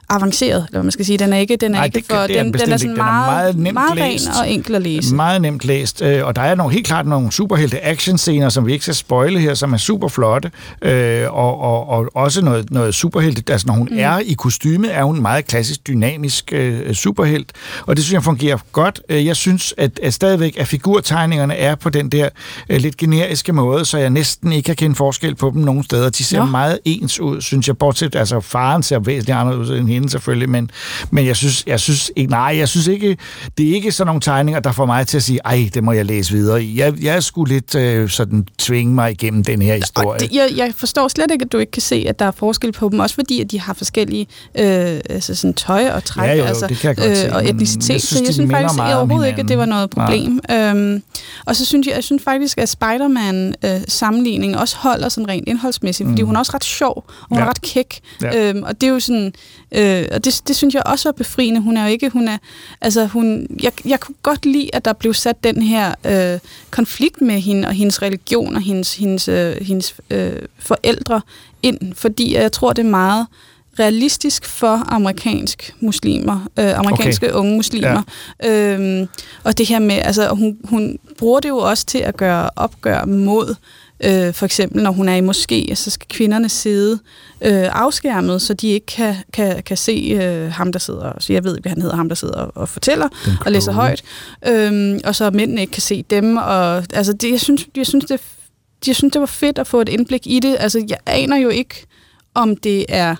avanceret, eller hvad man skal sige. Den er ikke, den er Nej, ikke det, for, det er den, den er sådan meget, er meget, nemt meget læst. ren og enkel at læse. Meget nemt læst, øh, og der er nogle, helt klart nogle superhelte actionscener, som vi ikke skal spoile her, som er super flotte, øh, og, og, og også noget, noget superhelte, altså når hun mm. er i kostymet, er hun meget klassisk, dynamisk øh, superhelt, og det synes jeg fungerer godt. Øh, jeg synes, at, at stadigvæk, at figurtegningerne er på den der øh, lidt generiske måde, så jeg næsten ikke kan kende forskel på dem nogen steder. De ser ja. meget ens ud, synes jeg, bortset, altså faren ser væsentligt anderledes ud end hende selvfølgelig, men, men jeg synes, jeg synes ikke, nej, jeg synes ikke, det er ikke sådan nogle tegninger, der får mig til at sige, ej, det må jeg læse videre i. Jeg, jeg skulle lidt øh, sådan tvinge mig igennem den her historie. Det, jeg, jeg forstår slet ikke, at du ikke kan se, at der er forskel på dem, også fordi, at de har forskellige øh, altså sådan tøj og træk Ja, jo, jo, altså, det kan jeg godt se, og etnicitet, jeg synes, så jeg synes faktisk om overhovedet ikke, at det var noget problem. Øhm, og så synes jeg, jeg synes faktisk, at Spider-Man-sammenligningen også holder sådan rent indholdsmæssigt, fordi Mm. hun er også ret sjov, og hun Ja. er ret kæk, Ja. øhm, og det er jo sådan, øh, og det, det synes jeg også er befriende. Hun er jo ikke, hun er, altså hun, jeg, jeg kunne godt lide, at der blev sat den her øh, konflikt med hende, og hendes religion, og hendes, hendes, øh, hendes øh, forældre ind, fordi jeg tror, det er meget realistisk for amerikansk muslimer, øh, amerikanske okay. unge muslimer. Ja. Øhm, og det her med, altså hun, hun bruger det jo også til at gøre opgør mod, øh, for eksempel når hun er i moské, så skal kvinderne sidde øh, afskærmet, så de ikke kan, kan, kan se øh, ham, der sidder, så jeg ved ikke, hvad han hedder, ham, der sidder og, og fortæller og læser højt, øhm, og så mændene ikke kan se dem, og altså det, jeg synes, jeg synes, det, jeg synes, det var fedt at få et indblik i det. Altså, jeg aner jo ikke, om det er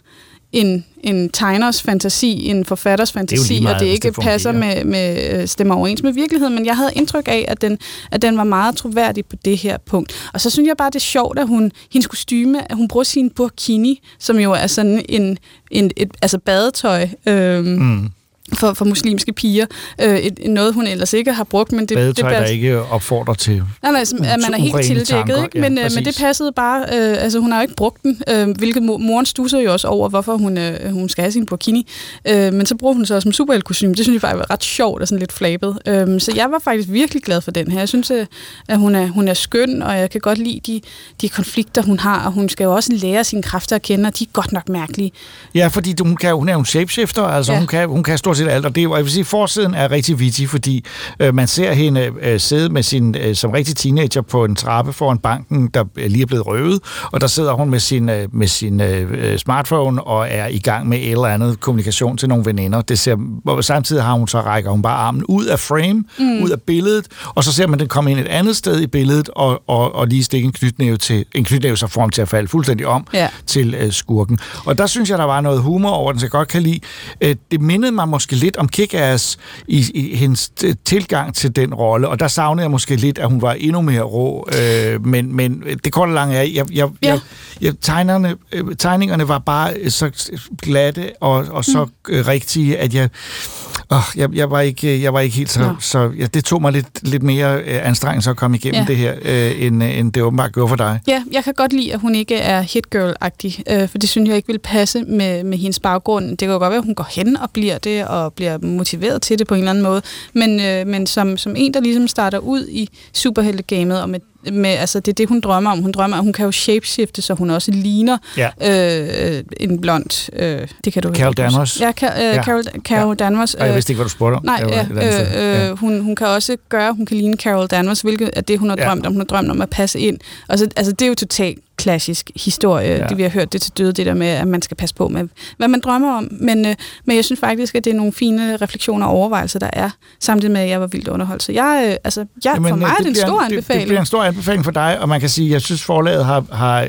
en, en tegners fantasi, en forfatters fantasi, lige meget, og det ikke det passer med, med øh, stemmer overens med virkeligheden, men jeg havde indtryk af, at den, at den var meget troværdig på det her punkt. Og så synes jeg bare, det er sjovt, at hun, hendes kostyme, at hun bruger sin burkini, som jo er sådan en, en et, altså badetøj, øhm, Mm. For, for muslimske piger. Øh, et, noget, hun ellers ikke har brugt, men det, det Badetøj, der pas- ikke opfordrer til... Nej, nej, som- at man er helt tildækket, tanker. ikke? Ja, Men, øh, men præcis. det passede bare, øh, altså hun har jo ikke brugt den, øh, hvilket mo- moren stusser jo også over, hvorfor hun, øh, hun skal have sin burkini. Øh, men så bruger hun så også som superheltkostyme. Det synes jeg faktisk var ret sjovt og sådan lidt flabet. Øh, så jeg var faktisk virkelig glad for den her. Jeg synes, øh, at hun er, hun er skøn, og jeg kan godt lide de, de konflikter, hun har, og hun skal jo også lære sine kræfter at kende, og de er godt nok mærkelige. Ja, fordi hun, kan, hun er jo en shapeshifter, altså Ja. ja. hun, kan, hun kan stort set alt, og det jo, jeg vil sige, forsiden er rigtig vittig, fordi øh, man ser hende øh, sidde med sin, øh, som rigtig teenager på en trappe foran banken, der øh, lige er blevet røvet, og der sidder hun med sin, øh, med sin øh, smartphone og er i gang med et eller andet kommunikation til nogle veninder. Det ser, og samtidig har hun så rækker hun bare armen ud af frame, mm. ud af billedet, og så ser man den komme ind et andet sted i billedet, og, og, og lige stikke en knytnæve til, en knytnæve så får ham til at falde fuldstændig om Ja. til øh, skurken. Og der synes jeg, der var noget humor over den, så jeg godt kan lide. Øh, det mindede mig måske lidt om Kick-Ass i, i hendes tilgang til den rolle, og der savnede jeg måske lidt, at hun var endnu mere rå. Øh, men, men det korte lange er, jeg, jeg, Ja. jeg, jeg, tegnerne, øh, tegningerne var bare øh, så glatte og, og så mm. rigtige, at jeg, åh, jeg, jeg, var ikke, jeg var ikke helt så... Nå. så ja, det tog mig lidt, lidt mere øh, anstrengelse at komme igennem Ja. det her, øh, end, øh, end det åbenbart gjorde for dig. Ja, jeg kan godt lide, at hun ikke er hitgirl-agtig, øh, for det synes jeg ikke vil passe med, med hendes baggrund. Det kan jo godt være, at hun går hen og bliver det, og bliver motiveret til det på en eller anden måde, men, øh, men som, som en, der ligesom starter ud i superheltegamet, og med, med, altså det er det, hun drømmer om. Hun drømmer om, hun kan jo shapeshifte, så hun også ligner Ja. øh, en blond... Øh, det kan du Carol ikke. Danvers. Ja, Ka- øh, Ja. Carol, Carol Ja. Danvers. Og jeg øh, vidste ikke, hvad du spurgte om. Nej, Jeg var ja, sted. øh, Ja. øh, hun, hun kan også gøre, hun kan ligne Carol Danvers, hvilket er det, hun har Ja. drømt om. Hun har drømt om at passe ind. Og så, altså, det er jo totalt klassisk historie. Ja. Det vi har hørt det til døde, det der med, at man skal passe på med, hvad man drømmer om. Men, øh, men jeg synes faktisk, at det er nogle fine refleksioner og overvejelser, der er, samtidig med, at jeg var vildt underholdt. Så jeg, øh, altså, jeg, Jamen, for mig øh, er det en bliver stor det, anbefaling. Det bliver en stor anbefaling for dig, og man kan sige, at jeg synes, forlaget har, har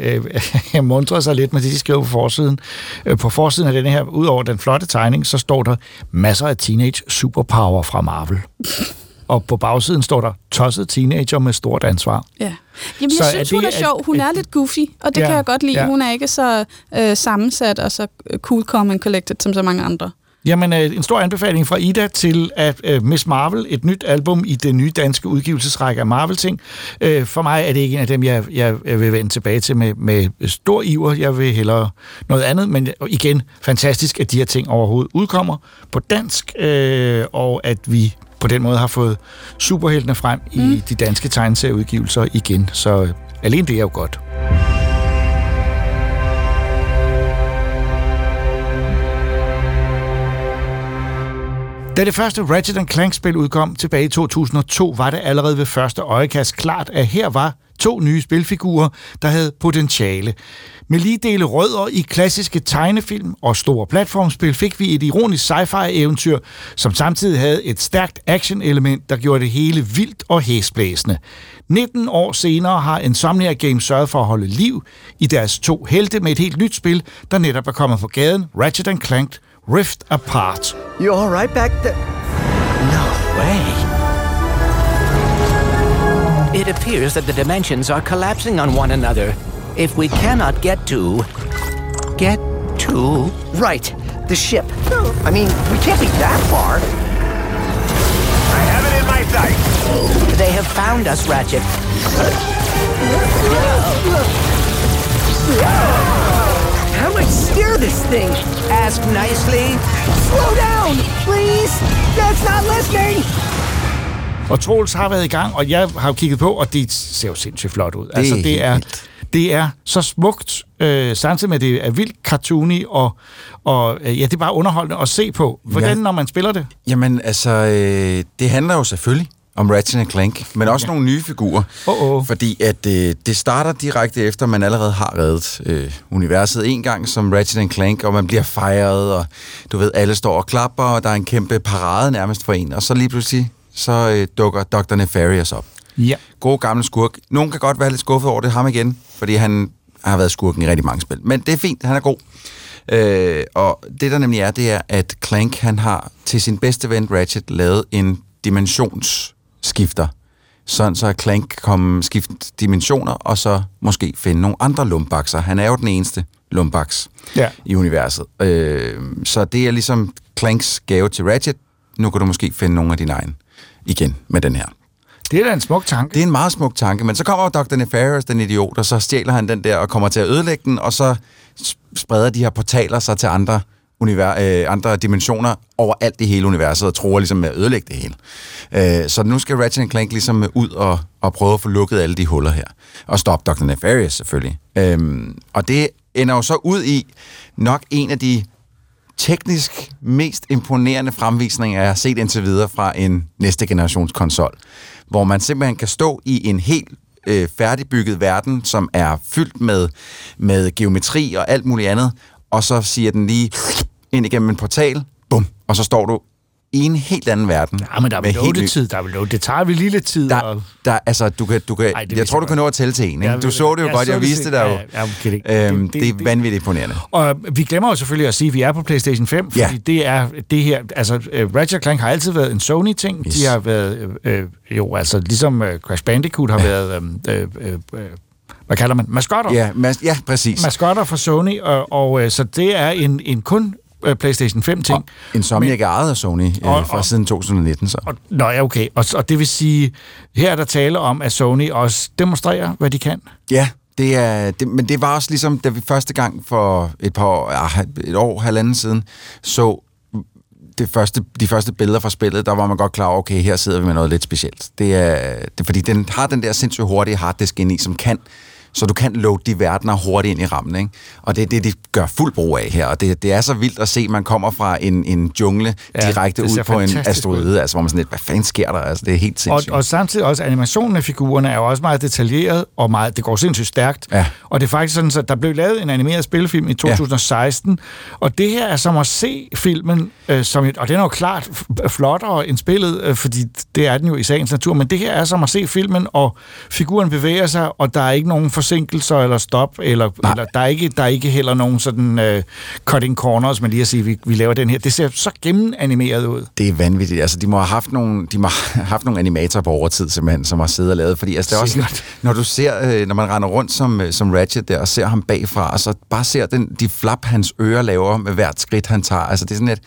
øh, mundret sig lidt med det, de skriver på forsiden. Øh, på forsiden af den her, udover den flotte tegning, så står der masser af teenage superpower fra Marvel. Og på bagsiden står der tosset teenager med stort ansvar. Ja. Jamen, Så jeg er synes, det- hun er er- sjov. Hun er- er lidt goofy, og det Ja, kan jeg godt lide. ja. Hun er ikke så øh, sammensat og så øh, cool, calm and collected som så mange andre. Jamen, øh, en stor anbefaling fra Ida til at øh, Miss Marvel, et nyt album i den nye danske udgivelsesrække af Marvel-ting. Øh, for mig er det ikke en af dem, jeg, jeg vil vende tilbage til med, med stor iver. Jeg vil hellere noget andet, men igen, fantastisk, at de her ting overhovedet udkommer på dansk, øh, og at vi på den måde har fået superheltene frem mm. i de danske tegneserieudgivelser igen. Så øh, alene det er jo godt. Da det første Ratchet Clank-spil udkom tilbage i 2002, var det allerede ved første øjekast klart, at her var to nye spilfigurer, der havde potentiale. Med lige dele rødder i klassiske tegnefilm og store platformspil fik vi et ironisk sci-fi-eventyr, som samtidig havde et stærkt action-element, der gjorde det hele vildt og hæsblæsende. 19 år senere har Insomniac Games sørget for at holde liv i deres to helte med et helt nyt spil, der netop er kommet på gaden, Ratchet Clank Rift Apart. You all right back there? No way. It appears that the dimensions are collapsing on one another. If we cannot get to... Get to... Right. The ship. I mean, we can't be that far. I have it in my sight. They have found us, Ratchet. How do I steer this thing? Ask nicely. Slow down, please. That's not listening. Og Troels har været i gang, og jeg har jo kigget på, og det ser jo sindssygt flot ud. er altså, helt det er, vildt. Det er så smukt, øh, samtidig med, at det er vildt cartoony, og, og øh, ja, det er bare underholdende at se på. Hvordan, Ja. når man spiller det? Jamen, altså, øh, det handler jo selvfølgelig om Ratchet Clank, men også ja. nogle nye figurer. Oh, oh. Fordi at øh, det starter direkte efter, man allerede har reddet øh, universet en gang som Ratchet Clank, og man bliver fejret, og du ved, alle står og klapper, og der er en kæmpe parade nærmest for en, og så lige pludselig, så øh, dukker Dr. Nefarious op. Ja. God gammel skurk. Nogen kan godt være lidt skuffet over det, ham igen, fordi han har været skurken i rigtig mange spil. Men det er fint, han er god. Øh, og det der nemlig er, det er, at Clank han har til sin bedste ven Ratchet lavet en dimensionsskifter. Sådan så Clank kan komme skifte dimensioner, og så måske finde nogle andre lumbakser. Han er jo den eneste lumbaks Ja. i universet. Øh, så det er ligesom Clanks gave til Ratchet. Nu kan du måske finde nogle af dine egne igen med den her. Det er da en smuk tanke. Det er en meget smuk tanke, men så kommer Dr. Nefarious, den idiot, og så stjæler han den der og kommer til at ødelægge den, og så spreder de her portaler sig til andre, univer- øh, andre dimensioner overalt i hele universet, og tror ligesom med at ødelægge det hele. Øh, så nu skal Ratchet Clank ligesom ud og, og prøve at få lukket alle de huller her. Og stoppe Dr. Nefarious selvfølgelig. Øh, og det ender jo så ud i nok en af de teknisk mest imponerende fremvisninger, jeg har set indtil videre fra en næste generations konsol, hvor man simpelthen kan stå i en helt øh, færdigbygget verden, som er fyldt med, med geometri og alt muligt andet, og så siger den lige ind igennem en portal, bum, og så står du i en helt anden verden. Ja, men der er med vel ny- loadetid. Der er vel load. Det tager vel lige lidt tid. der, og... der, altså, du kan, du kan, Ej, jeg tror, du kan nå at tælle til en. Ikke? Ja, du så det jo jeg godt, jeg det viste dig jo. Ja, ja, øhm, det- det, det- er vanvittigt imponerende. Og vi glemmer jo selvfølgelig at sige, at vi er på PlayStation 5, fordi Ja. det er det her, altså uh, Ratchet Clank har altid været en Sony-ting. Yes. De har været, øh, jo altså ligesom uh, Crash Bandicoot har ja. været, øh, øh, øh, hvad kalder man, maskotter. Ja, mas- ja præcis. Maskotter fra Sony, og, og øh, så det er en, en kun øh, PlayStation 5-ting. Insomniac er ejet af Sony øh, Og- fra og- siden 2019, så. Og, nå ja, okay. Og, og det vil sige, her er der tale om, at Sony også demonstrerer, hvad de kan. Ja, det er, det, men det var også ligesom, da vi første gang for et par år, ah, et år, halvanden siden, så det første, de første billeder fra spillet, der var man godt klar over, okay, her sidder vi med noget lidt specielt. Det er, det fordi, den har den der sindssygt hurtige harddisk ind i, som kan så du kan load de verdener hurtigt ind i rammen. Ikke? Og det er det, de gør fuld brug af her. Og det, det er så vildt at se, at man kommer fra en, en jungle Ja, direkte ud på en asteroide, altså, hvor man sådan lidt, hvad fanden sker der? Altså, det er helt Og, sindssygt. og samtidig også animationen af figurerne er jo også meget detaljeret, og meget, det går sindssygt stærkt. Ja. Og det er faktisk sådan, at der blev lavet en animeret spillefilm i 2016, ja. og det her er som at se filmen, øh, som et, og den er jo klart flottere end spillet, øh, fordi det er den jo i sagens natur, men det her er som at se filmen, og figuren bevæger sig, og der er ikke nogen forsinkelser eller stop, eller, eller der, er ikke, der er ikke heller nogen sådan øh, cutting corners, man lige at sige, vi, vi laver den her. Det ser så gennemanimeret ud. Det er vanvittigt. Altså, de må have haft nogle, de må have haft nogle animatorer på overtid, simpelthen, som har siddet og lavet. Fordi altså, det er også, Sikkert. når du ser, øh, når man render rundt som, øh, som Ratchet der, og ser ham bagfra, og så bare ser den, de flap, hans ører laver med hvert skridt, han tager. Altså, det er sådan et,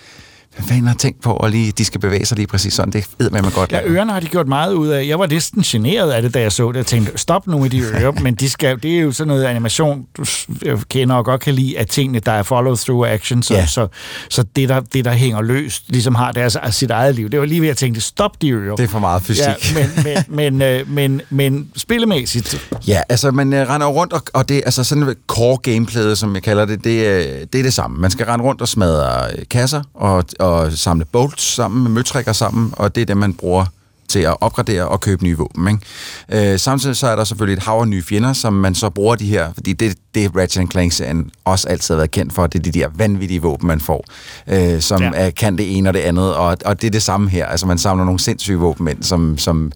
hvad fanden har tænkt på, at lige, de skal bevæge sig lige præcis sådan. Det ved man godt. Ja, ørerne har de gjort meget ud af. Jeg var næsten generet af det, da jeg så det. Jeg tænkte, stop nu med de ører. Men de skal, det er jo sådan noget animation, du jeg kender og godt kan lide, at tingene, der er follow-through action, så, Ja. så, så det, der, det, der hænger løst, ligesom har deres, sit eget liv. Det var lige ved at tænke, stop de ører. Det er for meget fysik. Ja, men, men, men, øh, men, men spillemæssigt, Ja, altså man øh, render rundt, og, og det altså sådan core gameplayet, som jeg kalder det, det, øh, det er det samme. Man skal rende rundt og smadre øh, kasser og, at samle bolts sammen med møtrikker sammen, og det er det, man bruger til at opgradere og købe nye våben. Ikke? Øh, samtidig så er der selvfølgelig et hav af nye fjender, som man så bruger de her, fordi det, det Ratchet Clank-serien også altid har været kendt for, det er de der vanvittige våben, man får, øh, som ja. er, kan det ene og det andet, og, og det er det samme her. Altså, man samler nogle sindssyge våben ind, som, som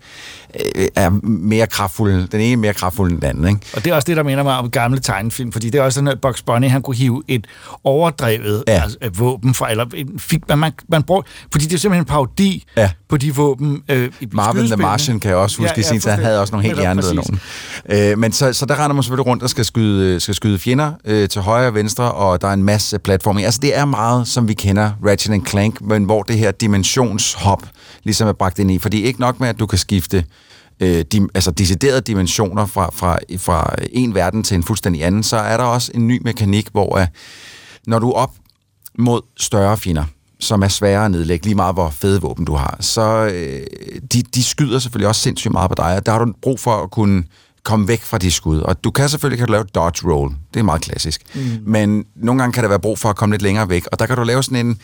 øh, er mere kraftfulde. Den ene er mere kraftfuld end den anden, ikke? Og det er også det, der minder mig om gamle tegnefilm, fordi det er også sådan, at Bugs Bunny, han kunne hive et overdrevet ja. altså, våben fra, eller en, man, man, man bruger, fordi det er simpelthen en parodi ja. på de våben øh, i Marvin the Martian kan jeg også huske ja, ja, sin han havde også nogle helt hjernede nogen. Øh, men så, så der render man selvfølgelig rundt og skal skyde, skal skyde fjender øh, til højre og venstre, og der er en masse platforming. Altså det er meget, som vi kender Ratchet Clank, men hvor det her dimensionshop ligesom er bragt ind i. Fordi ikke nok med, at du kan skifte øh, dim, altså deciderede dimensioner fra, fra, fra en verden til en fuldstændig anden, så er der også en ny mekanik, hvor at når du er op mod større fjender, som er svære at nedlægge, lige meget hvor fede våben du har, så øh, de, de skyder selvfølgelig også sindssygt meget på dig, og der har du brug for at kunne komme væk fra de skud. Og du kan selvfølgelig kan du lave dodge roll. Det er meget klassisk. Mm. Men nogle gange kan der være brug for at komme lidt længere væk. Og der kan du lave sådan en...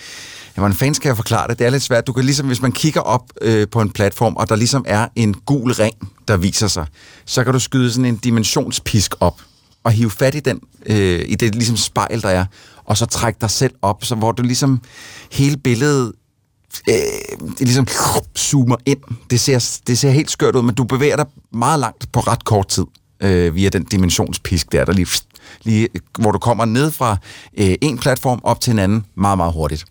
Ja, hvordan fanden skal jeg forklare det? Det er lidt svært. Du kan ligesom, hvis man kigger op øh, på en platform, og der ligesom er en gul ring, der viser sig, så kan du skyde sådan en dimensionspisk op og hive fat i den, øh, i det ligesom spejl, der er, og så trække dig selv op, så hvor du ligesom hele billedet øh, det ligesom zoomer ind. Det ser, det ser helt skørt ud, men du bevæger dig meget langt på ret kort tid øh, via den dimensionspisk der, der lige, lige, hvor du kommer ned fra øh, en platform op til en anden meget, meget hurtigt.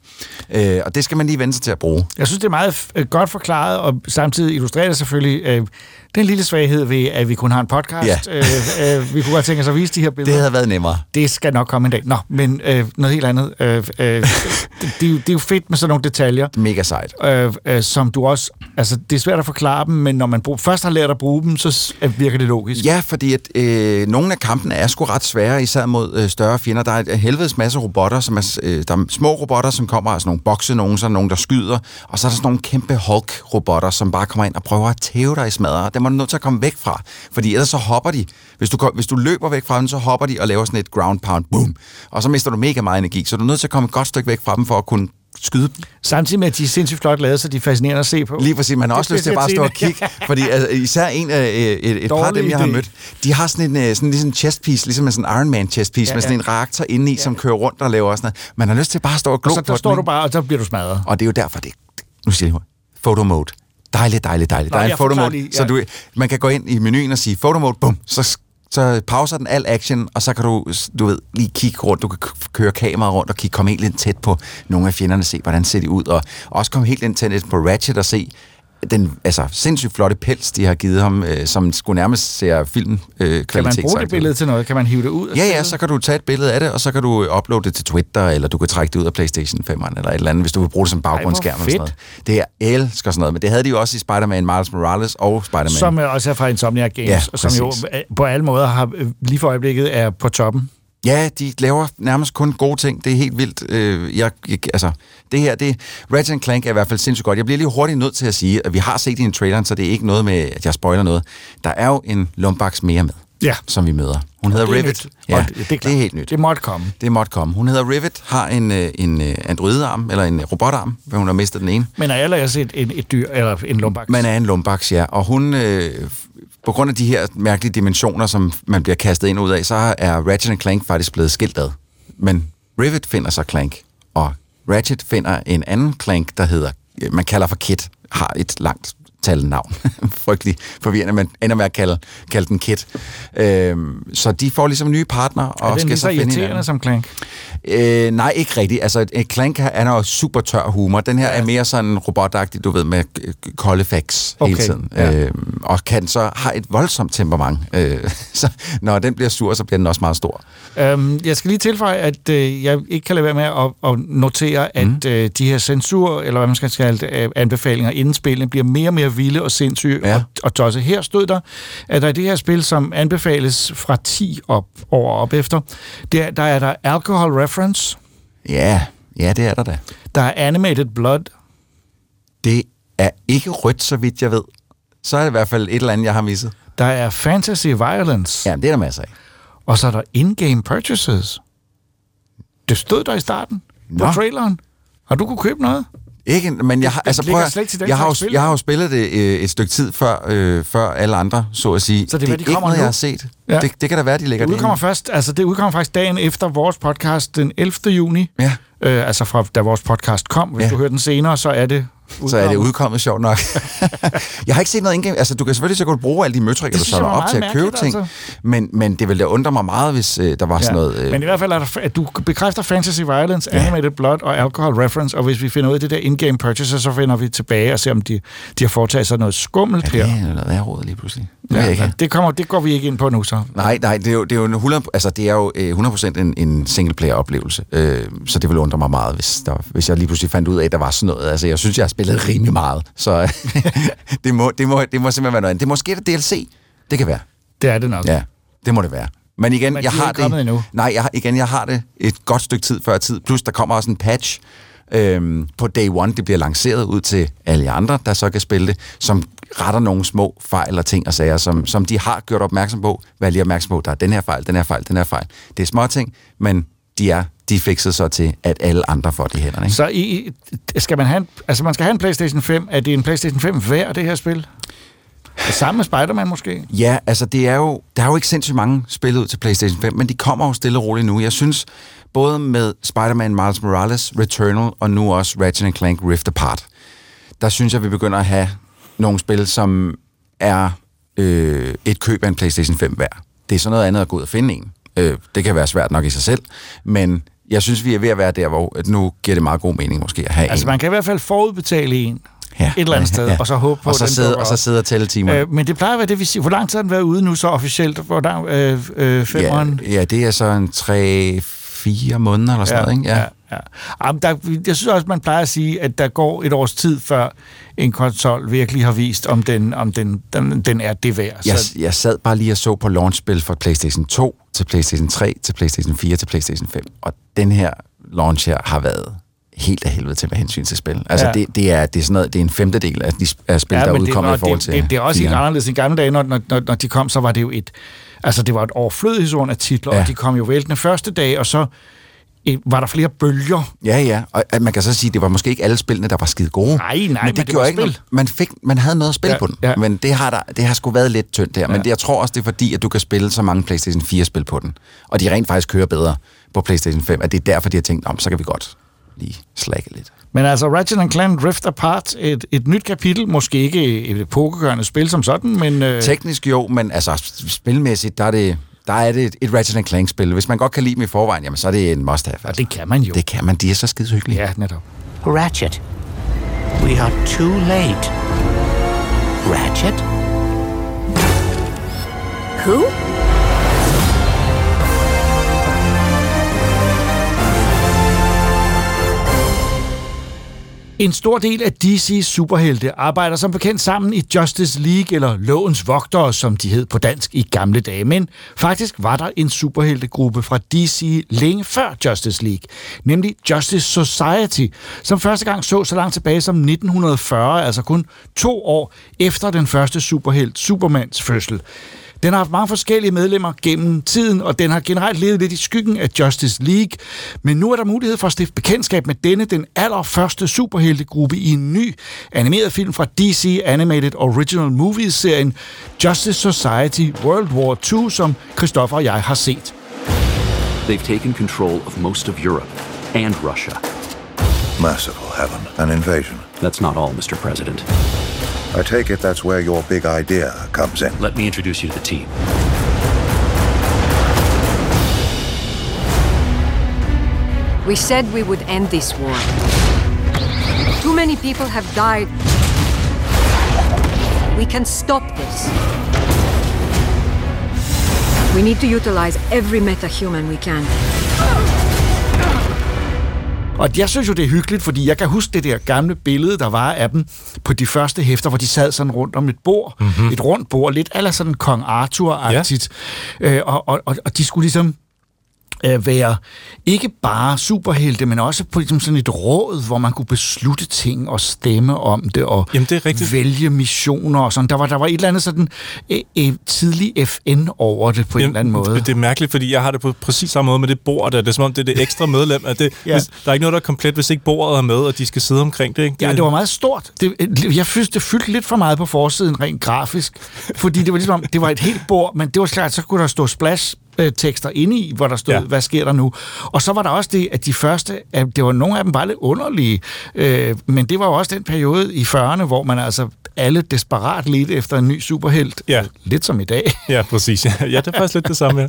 Øh, og det skal man lige vende sig til at bruge. Jeg synes, det er meget øh, godt forklaret, og samtidig illustrerer det selvfølgelig øh, den lille svaghed ved, at vi kun har en podcast. Ja. øh, øh, vi kunne godt tænke os at vise de her billeder. Det havde været nemmere. Det skal nok komme en dag. Nå, men øh, noget helt andet. Øh, øh, det, det, er jo, det er jo fedt med sådan nogle detaljer. Mega sejt. Øh, øh, som du også... Altså, det er svært at forklare dem, men når man brug, først har lært at bruge dem, så virker det logisk. Ja, fordi at, øh, nogle af kampene er sgu ret svære, især mod øh, større fjender. Der er et helvedes masse robotter, som er, øh, der er små robotter, som kommer, altså nogle bokse, nogen, så nogen, der skyder, og så er der sådan nogle kæmpe Hulk-robotter, som bare kommer ind og prøver at tæve dig i smadre. Det må du nødt til at komme væk fra, fordi ellers så hopper de. Hvis du, hvis du løber væk fra dem, så hopper de og laver sådan et ground pound, boom, og så mister du mega meget energi, så du er nødt til at komme et godt stykke væk fra dem for at kunne skyde dem. Samtidig med, at de er sindssygt flot lavet, så de er fascinerende at se på. Lige præcis. Man har også lyst til at bare stå og kigge, fordi altså, især en, øh, et, et par af dem, jeg har mødt, de har sådan en øh, sådan, ligesom en chest piece, ligesom en sådan Iron Man chest piece, ja, med sådan en reaktor inde i, ja. som kører rundt og laver sådan noget. Man har lyst til at bare stå og glo og så, på der står du bare, og så bliver du smadret. Og det er jo derfor, det, nu siger jeg photo mode. Dejligt, dejligt, dejligt. Der er en photo mode, lige, ja. så du, man kan gå ind i menuen og sige photo mode, bum, så så pauser den al action, og så kan du, du ved, lige kigge rundt, du kan køre kameraet rundt og kigge, komme helt ind tæt på nogle af fjenderne, se hvordan ser de ud, og også komme helt ind tæt på Ratchet og se, den altså, sindssygt flotte pels, de har givet ham, øh, som skulle nærmest se film øh, Kan man bruge det billede til noget? Kan man hive det ud? Ja, ja, så kan du tage et billede af det, og så kan du uploade det til Twitter, eller du kan trække det ud af PlayStation 5 eller et eller andet, hvis du vil bruge det som baggrundsskærm. Ej, eller sådan noget. Det er elsker sådan noget, men det havde de jo også i Spider-Man Miles Morales og Spider-Man. Som også er fra Insomniac Games, ja, som jo øh, på alle måder har, øh, lige for øjeblikket er på toppen. Ja, de laver nærmest kun gode ting. Det er helt vildt. Øh, jeg, jeg, altså, det her, det, Ratchet Clank er i hvert fald sindssygt godt. Jeg bliver lige hurtigt nødt til at sige, at vi har set i en trailer, så det er ikke noget med, at jeg spoiler noget. Der er jo en Lombax mere med, ja. som vi møder. Hun hedder Rivet. Ja, det, er det er helt nyt. Det måtte komme. Det måtte komme. Hun hedder Rivet, har en, øh, en øh, androidarm, eller en robotarm, hvor hun har mistet den ene. Men er ellers et, et, et dyr, eller en Lombax? Man er en Lombax, ja. Og hun... Øh, på grund af de her mærkelige dimensioner, som man bliver kastet ind ud af, så er Ratchet Clank faktisk blevet skilt ad. Men Rivet finder så Clank, og Ratchet finder en anden Clank, der hedder, man kalder for Kit, har et langt navn. Frygtelig forvirrende, men ender med at kalde, kalde den Kit. Øhm, så de får ligesom nye partner og er skal så finde hinanden. som Clank? Øh, nej, ikke rigtigt. Altså, Clank er noget super tør humor. Den her ja. er mere sådan robotagtig, du ved, med kolde facts okay. hele tiden. Ja. Øhm, og kan så har et voldsomt temperament. Øh, så når den bliver sur, så bliver den også meget stor. Øhm, jeg skal lige tilføje, at øh, jeg ikke kan lade være med at, at notere, at mm. øh, de her censur, eller hvad man skal kalde det, øh, anbefalinger inden spillet, bliver mere og mere vilde og sindssyge ja. og, og tosse. Her stod der, at der er det her spil, som anbefales fra 10 op, over op efter, der, der er der alcohol reference. Ja, ja, det er der da. Der er animated blood. Det er ikke rødt, så vidt jeg ved. Så er det i hvert fald et eller andet, jeg har misset. Der er fantasy violence. Ja, det er der masser af. Og så er der in-game purchases. Det stod der i starten Nå. på traileren. Har du kunne købe noget? Ikke, men jeg har, Det altså, prøv, at- slet ikke til den jeg, har jo, jeg har jo spillet det øh, et stykke tid før, øh, før alle andre, så at sige. Så det er, det er de ikke kommer noget, nu? jeg har set. Ja. Det, det kan da være, de lægger Det det udkommer ind. først, altså det udkommer faktisk dagen efter vores podcast, den 11. juni. Ja. Øh, altså fra da vores podcast kom. Hvis Ja. du hører den senere, så er det Så er det udkommet sjovt nok. jeg har ikke set noget indgame. Altså, du kan selvfølgelig så godt bruge alle de møtrikker, du var op til at købe ting. altså. Men, men det ville da undre mig meget, hvis øh, der var sådan noget... Øh, Men i hvert fald er der, at du bekræfter Fantasy Violence, ja. Animated Blood og Alcohol Reference, og hvis vi finder ud af det der in-game purchaser, så finder vi tilbage og ser, om de, de har foretaget sig noget skummelt er her. det noget værråd lige pludselig? Det Ja, ikke. ja, det, kommer, det går vi ikke ind på nu så. Nej, nej, det er jo, det er jo, en 100, altså, det er jo øh, 100% en, en single-player-oplevelse. Øh, så det ville undre mig meget, hvis, der, hvis jeg lige pludselig fandt ud af, at der var sådan noget. Altså, jeg synes, jeg har spillet rimelig meget. Så det, må, det, må, det må simpelthen være noget andet. Det er måske et DLC. Det kan være. Det er det nok. Ja, det må det være. Men igen, Men jeg har det... endnu. Nej, jeg igen, jeg har det et godt stykke tid før tid. Plus, der kommer også en patch øhm, på day one. Det bliver lanceret ud til alle andre, der så kan spille det, som retter nogle små fejl og ting og sager, som, som de har gjort opmærksom på. Vær lige opmærksom på, der er den her fejl, den her fejl, den her fejl. Det er små ting, men de er de fikset så til, at alle andre får de hænder. Ikke? Så i, i- skal man have en, altså man skal have en PlayStation 5. Er det en PlayStation 5 værd, det her spil? Det samme med Spider-Man måske? Ja, altså det er jo, der er jo ikke sindssygt mange spil ud til PlayStation 5, men de kommer jo stille og roligt nu. Jeg synes, både med Spider-Man Miles Morales, Returnal og nu også Ratchet Clank Rift Apart, der synes jeg, vi begynder at have nogle spil, som er øh, et køb af en PlayStation 5 værd. Det er så noget andet at gå ud og finde en. Øh, det kan være svært nok i sig selv, men jeg synes, vi er ved at være der, hvor at nu giver det meget god mening måske at have Altså en. man kan i hvert fald forudbetale en ja, et eller andet sted, og så håbe på, og så den sidde, og så sidde og tælle timer. Øh, men det plejer at være det, vi siger. Hvor lang tid har den været ude nu så officielt? Hvor lang, øh, øh, ja, ja, det er så en 3-4 måneder eller sådan noget, ikke? ja. ja. Jamen, der, jeg synes også, man plejer at sige, at der går et års tid, før en konsol virkelig har vist, om den, om den, den, den er det værd. Jeg, Så, jeg sad bare lige og så på launchspil fra PlayStation 2 til PlayStation 3 til PlayStation 4 til PlayStation 5, og den her launch her har været helt af helvede til med hensyn til spil. Altså Ja. ja. det, det, er, det er sådan noget, det er en femtedel af de af spil, ja, der er udkommet det, i forhold det, til det, det er også helt anderledes. I gamle dage, når, når, når, når de kom, så var det jo et... Altså, det var et overflødighedshorn af titler, ja. Ja. og de kom jo væltende første dag, og så var der flere bølger. Ja, ja, og at man kan så sige, at det var måske ikke alle spillene, der var skide gode. Nej, nej, men men det, det gjorde ikke spil. Man, fik, man havde noget at spille Ja, på den, ja. men det har, der, det har sgu været lidt tyndt der. Men Ja. det, jeg tror også, det er fordi, at du kan spille så mange PlayStation 4-spil på den, og de rent faktisk kører bedre på PlayStation 5, at det er derfor, de har tænkt, om så kan vi godt lige slække lidt. Men altså, Ratchet Clank Rift Apart, et, et nyt kapitel, måske ikke et epokegørende spil som sådan, men... Øh, Teknisk jo, men altså spilmæssigt, der er det, der er det et, et Ratchet Clank-spil. Hvis man godt kan lide dem i forvejen, jamen, så er det en must-have. og det kan man jo. Det kan man, de er så skide hyggelige. Ja, netop. Ratchet. We are too late. Ratchet? Who? En stor del af DC's superhelte arbejder som bekendt sammen i Justice League, eller Lovens Vogtere, som de hed på dansk i gamle dage. Men faktisk var der en superheltegruppe fra DC længe før Justice League, nemlig Justice Society, som første gang så så langt tilbage som 1940, altså kun to år efter den første superhelt, Supermans fødsel. Den har haft mange forskellige medlemmer gennem tiden, og den har generelt levet lidt i skyggen af Justice League. Men nu er der mulighed for at stifte bekendtskab med denne, den allerførste superheltegruppe i en ny animeret film fra DC Animated Original Movies-serien Justice Society World War II, som Christoffer og jeg har set. They've taken control of most of Europe and Russia. Merciful heaven, an invasion. That's not all, Mr. President. I take it that's where your big idea comes in. Let me introduce you to the team. We said we would end this war. Too many people have died. We can stop this. We need to utilize every metahuman we can. Og jeg synes jo, det er hyggeligt, fordi jeg kan huske det der gamle billede, der var af dem på de første hæfter, hvor de sad sådan rundt om et bord, mm-hmm. et rundt bord, lidt eller sådan Kong Arthur-agtigt. Ja. Øh, og, og, og, og de skulle ligesom øh, være ikke bare superhelte, men også på ligesom sådan et råd, hvor man kunne beslutte ting og stemme om det og Jamen, det er rigtigt. vælge missioner og sådan. Der var, der var et eller andet sådan øh, øh, tidlig FN over det på Jamen, en eller anden måde. Det er mærkeligt, fordi jeg har det på præcis samme måde med det bord der. Det er som om, det er det ekstra medlem. At det, ja. hvis, der er ikke noget, der er komplet, hvis ikke bordet er med, og de skal sidde omkring det. Ikke? Ja, det var meget stort. Det, jeg synes, det fyldte lidt for meget på forsiden, rent grafisk. Fordi det var ligesom, det var et helt bord, men det var klart, så kunne der stå splash tekster inde i, hvor der stod, ja. hvad sker der nu? Og så var der også det, at de første, at det var nogle af dem var lidt underlige, øh, men det var jo også den periode i 40'erne, hvor man altså alle desperat lidt efter en ny superhelt. Ja. Lidt som i dag. Ja, præcis. Ja, det er faktisk lidt det samme, ja.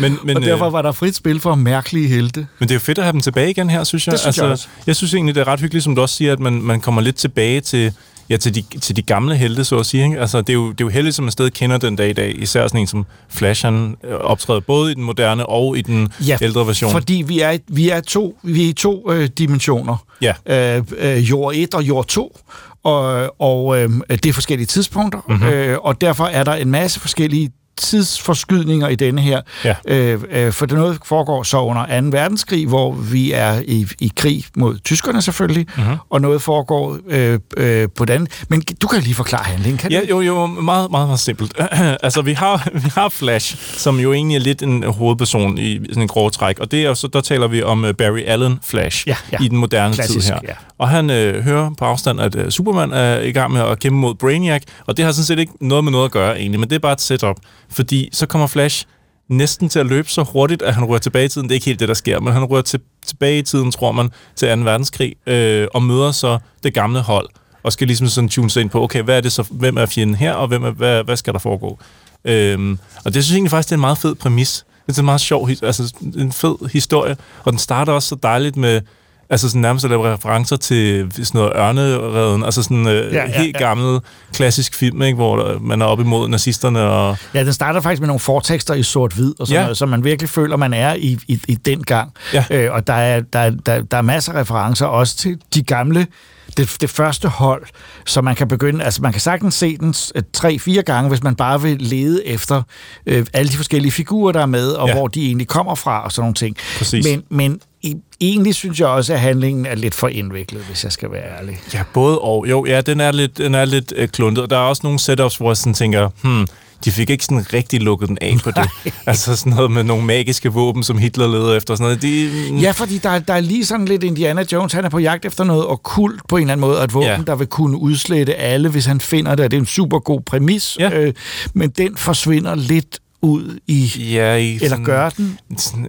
Men, men, og derfor var der frit spil for mærkelige helte. Men det er jo fedt at have dem tilbage igen her, synes jeg. Det synes altså, jeg også. Jeg synes egentlig, det er ret hyggeligt, som du også siger, at man, man kommer lidt tilbage til, ja, til, de, til de gamle helte, så at sige. Ikke? Altså, det, er jo, det er jo heldigt, som man stadig kender den dag i dag. Især sådan en som Flash, han øh, optræder både i den moderne og i den ja, ældre version. fordi vi er, vi er, to, vi er i to øh, dimensioner. Ja. Øh, øh, jord 1 og jord 2 og, og øh, det er forskellige tidspunkter, Mhm. mm-hmm. øh, og derfor er der en masse forskellige tidsforskydninger i denne her. Ja. Øh, øh, for det noget foregår så under 2. verdenskrig, hvor vi er i, i krig mod tyskerne selvfølgelig, Mhm. og noget foregår øh, øh, på den. Men du kan lige forklare handlingen, kan Ja, du? jo, jo, meget, meget, meget simpelt. altså, vi har, vi har Flash, som jo egentlig er lidt en hovedperson i sådan en grå træk, og det er så, der taler vi om øh, Barry Allen Flash Ja, ja. i den moderne Klassisk, tid her. ja. Og han øh, hører på afstand, at øh, Superman er i gang med at kæmpe mod Brainiac, og det har sådan set ikke noget med noget at gøre egentlig, men det er bare et setup, fordi så kommer Flash næsten til at løbe så hurtigt, at han rører tilbage i tiden. Det er ikke helt det, der sker, men han rører til, tilbage i tiden, tror man, til 2. verdenskrig, øh, og møder så det gamle hold, og skal ligesom sådan tune sig ind på, okay, hvad er det så, hvem er fjenden her, og hvem er, hvad, hvad skal der foregå? Øhm, og det synes jeg egentlig faktisk, det er en meget fed præmis. Det er en meget sjov, altså en fed historie, og den starter også så dejligt med, altså sådan nærmest at lave referencer til sådan noget ørneredden, altså sådan øh, Ja, ja, helt ja. gammel klassisk film, ikke, hvor man er op imod nazisterne og... Ja, den starter faktisk med nogle fortekster i sort-hvid, og sådan Ja. noget, så man virkelig føler, man er i, i, i den gang. Ja. Øh, og der er, der, der, der er masser af referencer også til de gamle det, det første hold, så man kan begynde, altså man kan sagtens se den tre-fire gange, hvis man bare vil lede efter øh, alle de forskellige figurer, der er med, og Ja. hvor de egentlig kommer fra, og sådan nogle ting. Præcis. Men, men egentlig synes jeg også, at handlingen er lidt for indviklet, hvis jeg skal være ærlig. Ja, både og. Jo, ja, den er lidt, den er lidt øh, kluntet. Der er også nogle setups, hvor jeg sådan tænker, hmm, de fik ikke sådan rigtig lukket den af på det. altså sådan noget med nogle magiske våben, som Hitler leder efter. Sådan noget. De, Ja, fordi der, der er lige sådan lidt Indiana Jones, han er på jagt efter noget okkult på en eller anden måde, og et våben, Ja. der vil kunne udslette alle, hvis han finder det, det er en super god præmis, Ja. øh, men den forsvinder lidt ud i... Ja, i Eller sådan- gør den? Sådan,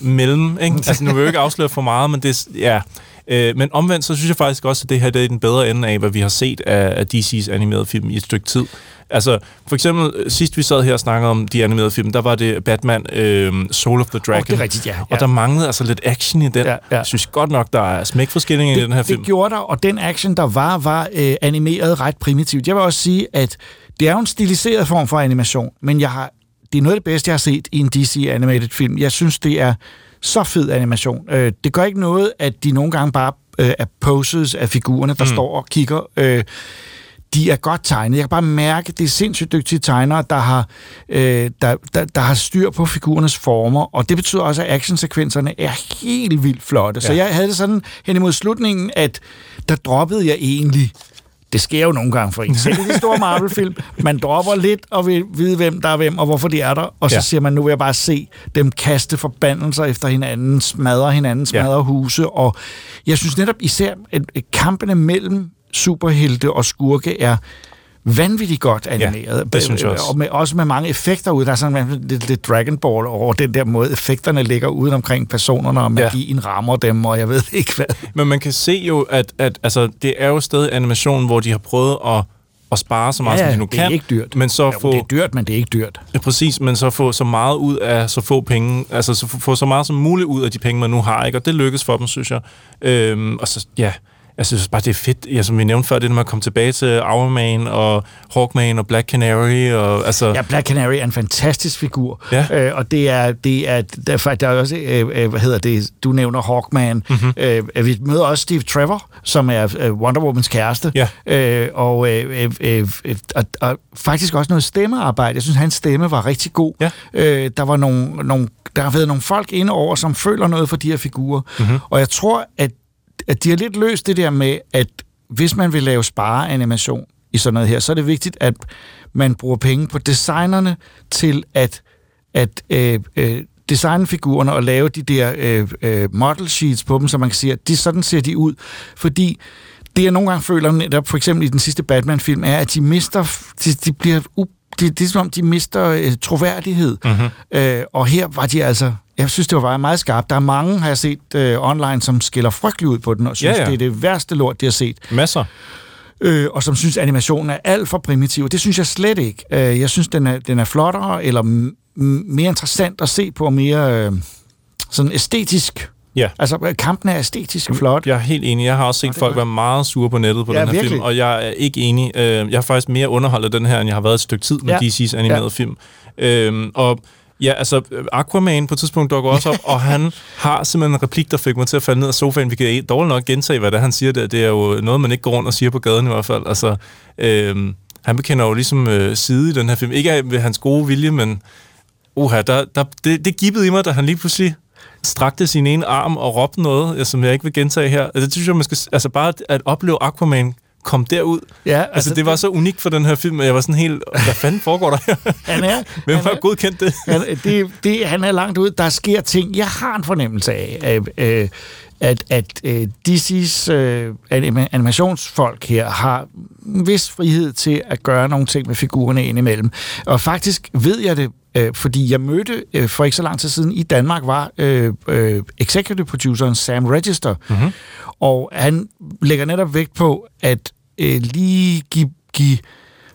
mellem, ikke? Altså, nu vil jeg ikke afsløre for meget, men det Ja. Øh, men omvendt, så synes jeg faktisk også, at det her det er den bedre ende af, hvad vi har set af, af DC's animerede film i et stykke tid. Altså, for eksempel, sidst vi sad her og snakkede om de animerede film, der var det Batman øh, Soul of the Dragon. det er rigtigt, ja, ja. Og der manglede altså lidt action i den. Ja, ja. Jeg synes godt nok, der er smækforskillinger i den her film. det gjorde der, og den action, der var, var øh, animeret ret primitivt. Jeg vil også sige, at det er jo en stiliseret form for animation, men jeg har, det er noget af det bedste, jeg har set i en DC animated film. Jeg synes, det er så fed animation. Øh, det gør ikke noget, at de nogle gange bare øh, er poses af figurerne, der mm. står og kigger. Øh, de er godt tegnet. Jeg kan bare mærke, at det er sindssygt dygtige tegnere, der har, øh, der, der, der har styr på figurernes former, og det betyder også, at actionsekvenserne er helt vildt flotte. Ja. Så jeg havde det sådan hen imod slutningen, at der droppede jeg egentlig det sker jo nogle gange for en. Selv i de store Marvel-film. Man dropper lidt og vil vide, hvem der er hvem, og hvorfor de er der. Og så Ja. ja. siger man, nu vil jeg bare se dem kaste forbandelser efter hinanden, smadre hinanden, Ja. smadre huse. Og jeg synes netop især, at kampene mellem superhelte og skurke er vanvittigt godt animeret. det synes jeg også. Og med, også med mange effekter ud. Der er sådan lidt, lidt Dragon Ball over den der måde, effekterne ligger uden omkring personerne, og Ja. magien rammer dem, og jeg ved ikke hvad. Men man kan se jo, at, at altså, det er jo stadig animation, hvor de har prøvet at, at spare så meget, Ja, som de nu det er kan. ikke dyrt. Men så Jo, få, det er dyrt, men det er ikke dyrt. Ja, præcis, men så få så meget ud af så få penge, altså så få, få så meget som muligt ud af de penge, man nu har, ikke? Og det lykkes for dem, synes jeg. Øhm, og så, ja, jeg synes bare, det er fedt. Ja, som vi nævnte før, det med at komme tilbage til Hourman og Hawkman og Black Canary. Og, altså... Ja, Black Canary er en fantastisk figur. Ja. Øh, og det er, det er, der, der er også, øh, øh, hvad hedder det, du nævner Hawkman. Mm-hmm. Øh, vi møder også Steve Trevor, som er øh, Wonder Womans kæreste. Ja. Øh, og, øh, øh, øh, og, og faktisk også noget stemmearbejde. Jeg synes, hans stemme var rigtig god. Ja. Øh, der var nogle, nogle, der har været nogle folk inde over, som føler noget for de her figurer. Mhm. Og jeg tror, at, at de har lidt løst det der med, at hvis man vil lave spareanimation i sådan noget her, så er det vigtigt, at man bruger penge på designerne til at, at øh, øh, designe figurerne og lave de der øh, øh, model sheets på dem, så man kan sige, at de, sådan ser de ud. Fordi det, jeg nogle gange føler, netop for eksempel i den sidste Batman-film, er, at de mister, de, de bliver u, det, det er som om, de mister øh, troværdighed. Mhm. Øh, og her var de altså... Jeg synes, det var meget skarpt. Der er mange, har jeg set øh, online, som skiller frygteligt ud på den, og synes, Ja, ja. det er det værste lort, de har set. Masser. Øh, og som synes, animationen er alt for primitiv. Det synes jeg slet ikke. Øh, jeg synes, den er, den er flottere, eller mere interessant at se på, mere øh, sådan æstetisk. Ja. Altså, øh, kampen er æstetisk flot. Jeg er helt enig. Jeg har også set folk være meget sure på nettet på Ja, den her virkelig. film, og jeg er ikke enig. Øh, Jeg har faktisk mere underholdt af den her, end jeg har været et stykke tid med Ja. DC's animerede Ja. film. Øhm, Og ja, altså Aquaman på et tidspunkt dukker også op, og han har simpelthen en replik, der fik mig til at falde ned af sofaen. Vi kan dårligt nok gentage, hvad det er, han siger der. Det er jo noget, man ikke går rundt og siger på gaden i hvert fald. Altså, øhm, han bekender jo ligesom øh, side i den her film. Ikke af ved hans gode vilje, men uha, der, der, det, det gibbede i mig, da han lige pludselig strakte sin ene arm og råbte noget, øh, som jeg ikke vil gentage her. Altså, det synes jeg, man skal... Altså, bare at- at opleve Aquaman kom derud. Ja, altså, altså, det var så unikt for den her film, at jeg var sådan helt... Hvad fanden foregår der her? Han er, Hvem han har er- godkendt det? han, det, det, han er langt ud. Der sker ting. Jeg har en fornemmelse af, øh, øh, at, at øh, DC's øh, anima- animationsfolk her har en vis frihed til at gøre nogle ting med figurerne indimellem. Og faktisk ved jeg det, øh, fordi jeg mødte øh, for ikke så lang tid siden i Danmark, var øh, øh, executive produceren Sam Register. Mm-hmm. Og han lægger netop vægt på at øh, lige give, give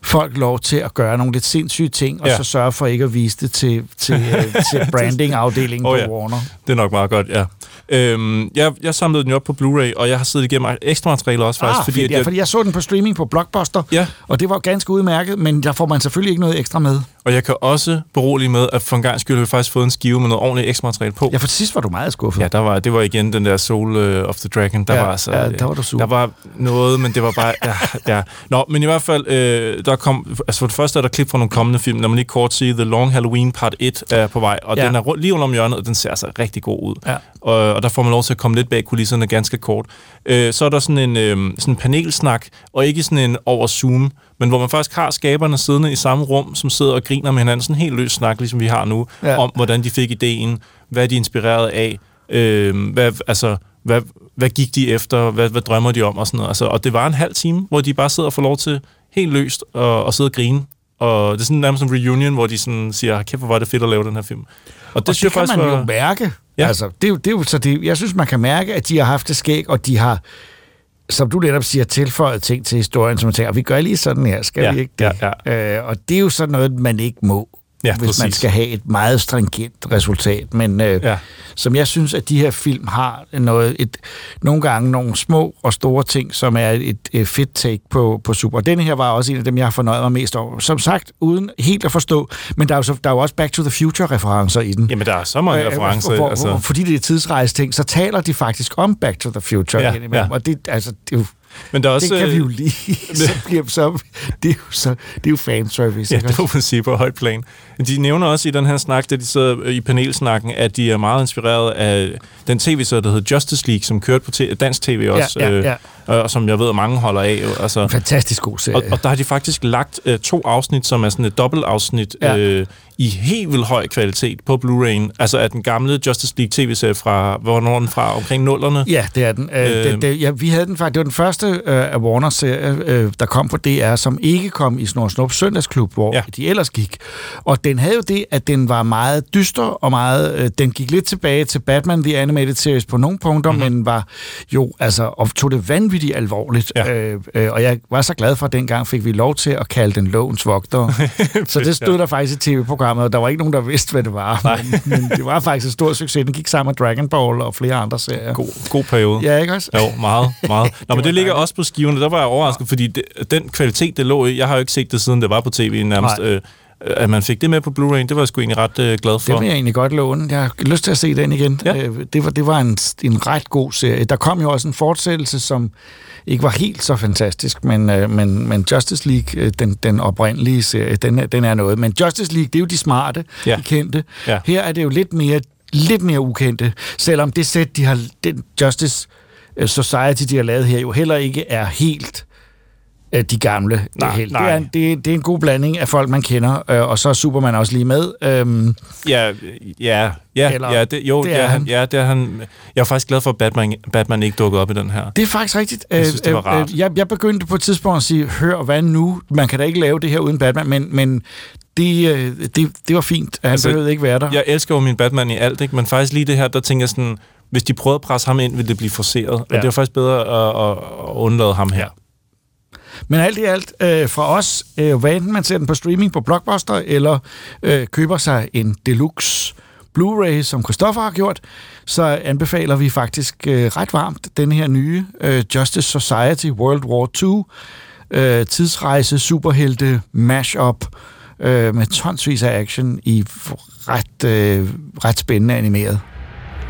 folk lov til at gøre nogle lidt sindssyge ting, og Ja. så sørge for ikke at vise det til, til, øh, til branding-afdelingen oh, ja. på Warner. Det er nok meget godt, ja. Øhm, jeg, jeg samlede den jo op på Blu-ray, og jeg har siddet igennem ekstra materiale også faktisk. Ah, fordi, fedt, ja, jeg, fordi jeg så den på streaming på Blockbuster, Ja. og det var ganske udmærket, men der får man selvfølgelig ikke noget ekstra med. Og jeg kan også berolige med, at for en gang skyld har vi faktisk fået en skive med noget ordentligt ekstra materiale på. Ja, for sidst var du meget skuffet. Ja, der var, det var igen den der Soul uh, of the Dragon. Der Ja, var altså, ja, der var du sur. Der var noget, men det var bare... Ja, ja. Nå, men i hvert fald, øh, der kom... Altså for det første er der klip fra nogle kommende film. Lad mig lige kort sige, The Long Halloween Part 1 er på vej, og Ja. den er lige rundt om hjørnet, og den ser altså rigtig god ud. Ja. Og, og der får man lov til at komme lidt bag kulisserne ganske kort. Øh, så er der sådan en øh, sådan en panelsnak, og ikke sådan en over Zoom, men hvor man faktisk har skaberne siddende i samme rum, som sidder og griner med hinanden. Sådan en helt løs snak, ligesom vi har nu, Ja. om hvordan de fik ideen, hvad de er inspireret af, øh, hvad, altså, hvad, hvad gik de efter, hvad, hvad drømmer de om og sådan noget. Altså, og det var en halv time, hvor de bare sidder og får lov til helt løst at, at sidde og grine. Og det er sådan nærmest en reunion, hvor de sådan siger, kæft, hvor var det fedt at lave den her film. Og det, og det kan man var- jo mærke. Ja. Altså, det, er jo- det er jo, så det, jeg synes, man kan mærke, at de har haft det skæg, og de har, som du netop siger, tilføjet ting til historien, som man tænker, vi gør lige sådan her, skal Ja, vi ikke det? Ja, Øh, og det er jo sådan noget, man ikke må, Ja, hvis man præcis. skal have et meget stringent resultat. Men øh, Ja. som jeg synes, at de her film har noget, et, nogle gange nogle små og store ting, som er et, et fedt take på, på Super. Og denne her var også en af dem, jeg har fornøjet mig mest over. Som sagt, uden helt at forstå, men der er jo, så, der er jo også Back to the Future-referencer i den. Jamen, der er så mange Øh, referencer. Hvor, altså. hvor, fordi det er tidsrejse ting, så taler de faktisk om Back to the Future. Ja, ja. Og det, altså, det er jo, Men der er også, det kan vi jo øh, lige. så bliver, så, det, er jo så, det er jo fanservice. Ja, det må man sige på højt plan. De nævner også i den her snak, da de sidder i panelsnakken, at de er meget inspireret af den tv-serie, der hedder Justice League, som kørte på dansk tv også, Ja, ja, øh, ja. Og som jeg ved, at mange holder af. Altså, En fantastisk god serie. og, og der har de faktisk lagt øh, to afsnit, som er sådan et dobbeltafsnit, Ja. øh, i helt vildt høj kvalitet på Blu-ray'en. Altså af den gamle Justice League tv-serie fra, hvornår den fra? Omkring nullerne? Ja, det er den. Øh, det, det, ja, vi havde den faktisk. Det var den første øh, af Warner-serie, øh, der kom på DR, som ikke kom i Snor Snup Søndagsklub, hvor. Ja. de ellers gik. Og den havde jo det, at den var meget dyster, og meget, øh, den gik lidt tilbage til Batman The Animated Series på nogle punkter, mm-hmm. men var jo, altså, og tog det vanvittigt vanvittigt alvorligt. Ja. Øh, øh, og jeg var så glad for, at dengang fik vi lov til at kalde den lovens vogter. så det stod ja. der faktisk i tv-programmet, og der var ikke nogen, der vidste, hvad det var. Men, men det var faktisk en stor succes. Den gik sammen med Dragon Ball og flere andre serier. God, god periode. Ja, ikke også? Jo, meget, meget. Nå, men det ligger også på skiverne. Der var jeg overrasket, fordi det, den kvalitet, det lå i, jeg har jo ikke set det, siden det var på tv nærmest. Øh, at man fik det med på Blu-ray, det var jeg sgu egentlig ret øh, glad for. Det vil jeg egentlig godt låne. Jeg har lyst til at se den igen. Ja. Øh, det, var, det var en, en ret god serie. Der kom jo også en fortsættelse, som ikke var helt så fantastisk, men, øh, men, men Justice League, øh, den, den oprindelige serie, den, den er noget. Men Justice League, det er jo de smarte, ja. de kendte. Ja. Her er det jo lidt mere, lidt mere ukendte, selvom det sæt, de har, den Justice Society, de har lavet her, jo heller ikke er helt de gamle nej, helt. Nej. Det, er en, det, det er en god blanding af folk, man kender, øh, og så er Superman også lige med. Øhm, ja, ja, ja, Eller, ja, det, jo, det er er han. Ja, det er han. Jeg er faktisk glad for, at Batman, Batman ikke dukkede op i den her. det er faktisk rigtigt. Jeg synes, det var Øh, øh, rart. jeg, jeg begyndte på et tidspunkt at sige, hør, hvad nu? Man kan da ikke lave det her uden Batman, men, men det, øh, det, det var fint. Han altså, behøvede ikke være der. Jeg elsker jo min Batman i alt, ikke? men faktisk lige det her, der tænker jeg sådan, hvis de prøvede at presse ham ind, ville det blive forceret. Ja. Og Ja. det var faktisk bedre at, at, at undlade ham her. Men alt i alt, øh, fra os, øh, hvad enten man ser den på streaming på Blockbuster, eller øh, køber sig en deluxe Blu-ray, som Christoffer har gjort, så anbefaler vi faktisk øh, ret varmt den her nye øh, Justice Society World War II øh, tidsrejse superhelte mashup øh, med tonsvis af action i ret, øh, ret spændende animeret.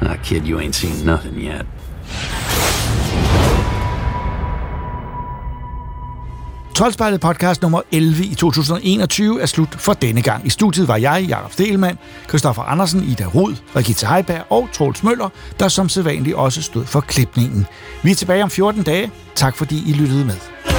Ah, kid, you ain't seen nothing yet. Troldspejlet podcast nummer 11 i 2021 er slut for denne gang. I studiet var jeg, Jakob Stelmann, Christoffer Andersen, Ida Rud, Regitze Heiberg og Troels Møller, der som sædvanligt også stod for klipningen. Vi er tilbage om 14 dage. Tak fordi I lyttede med.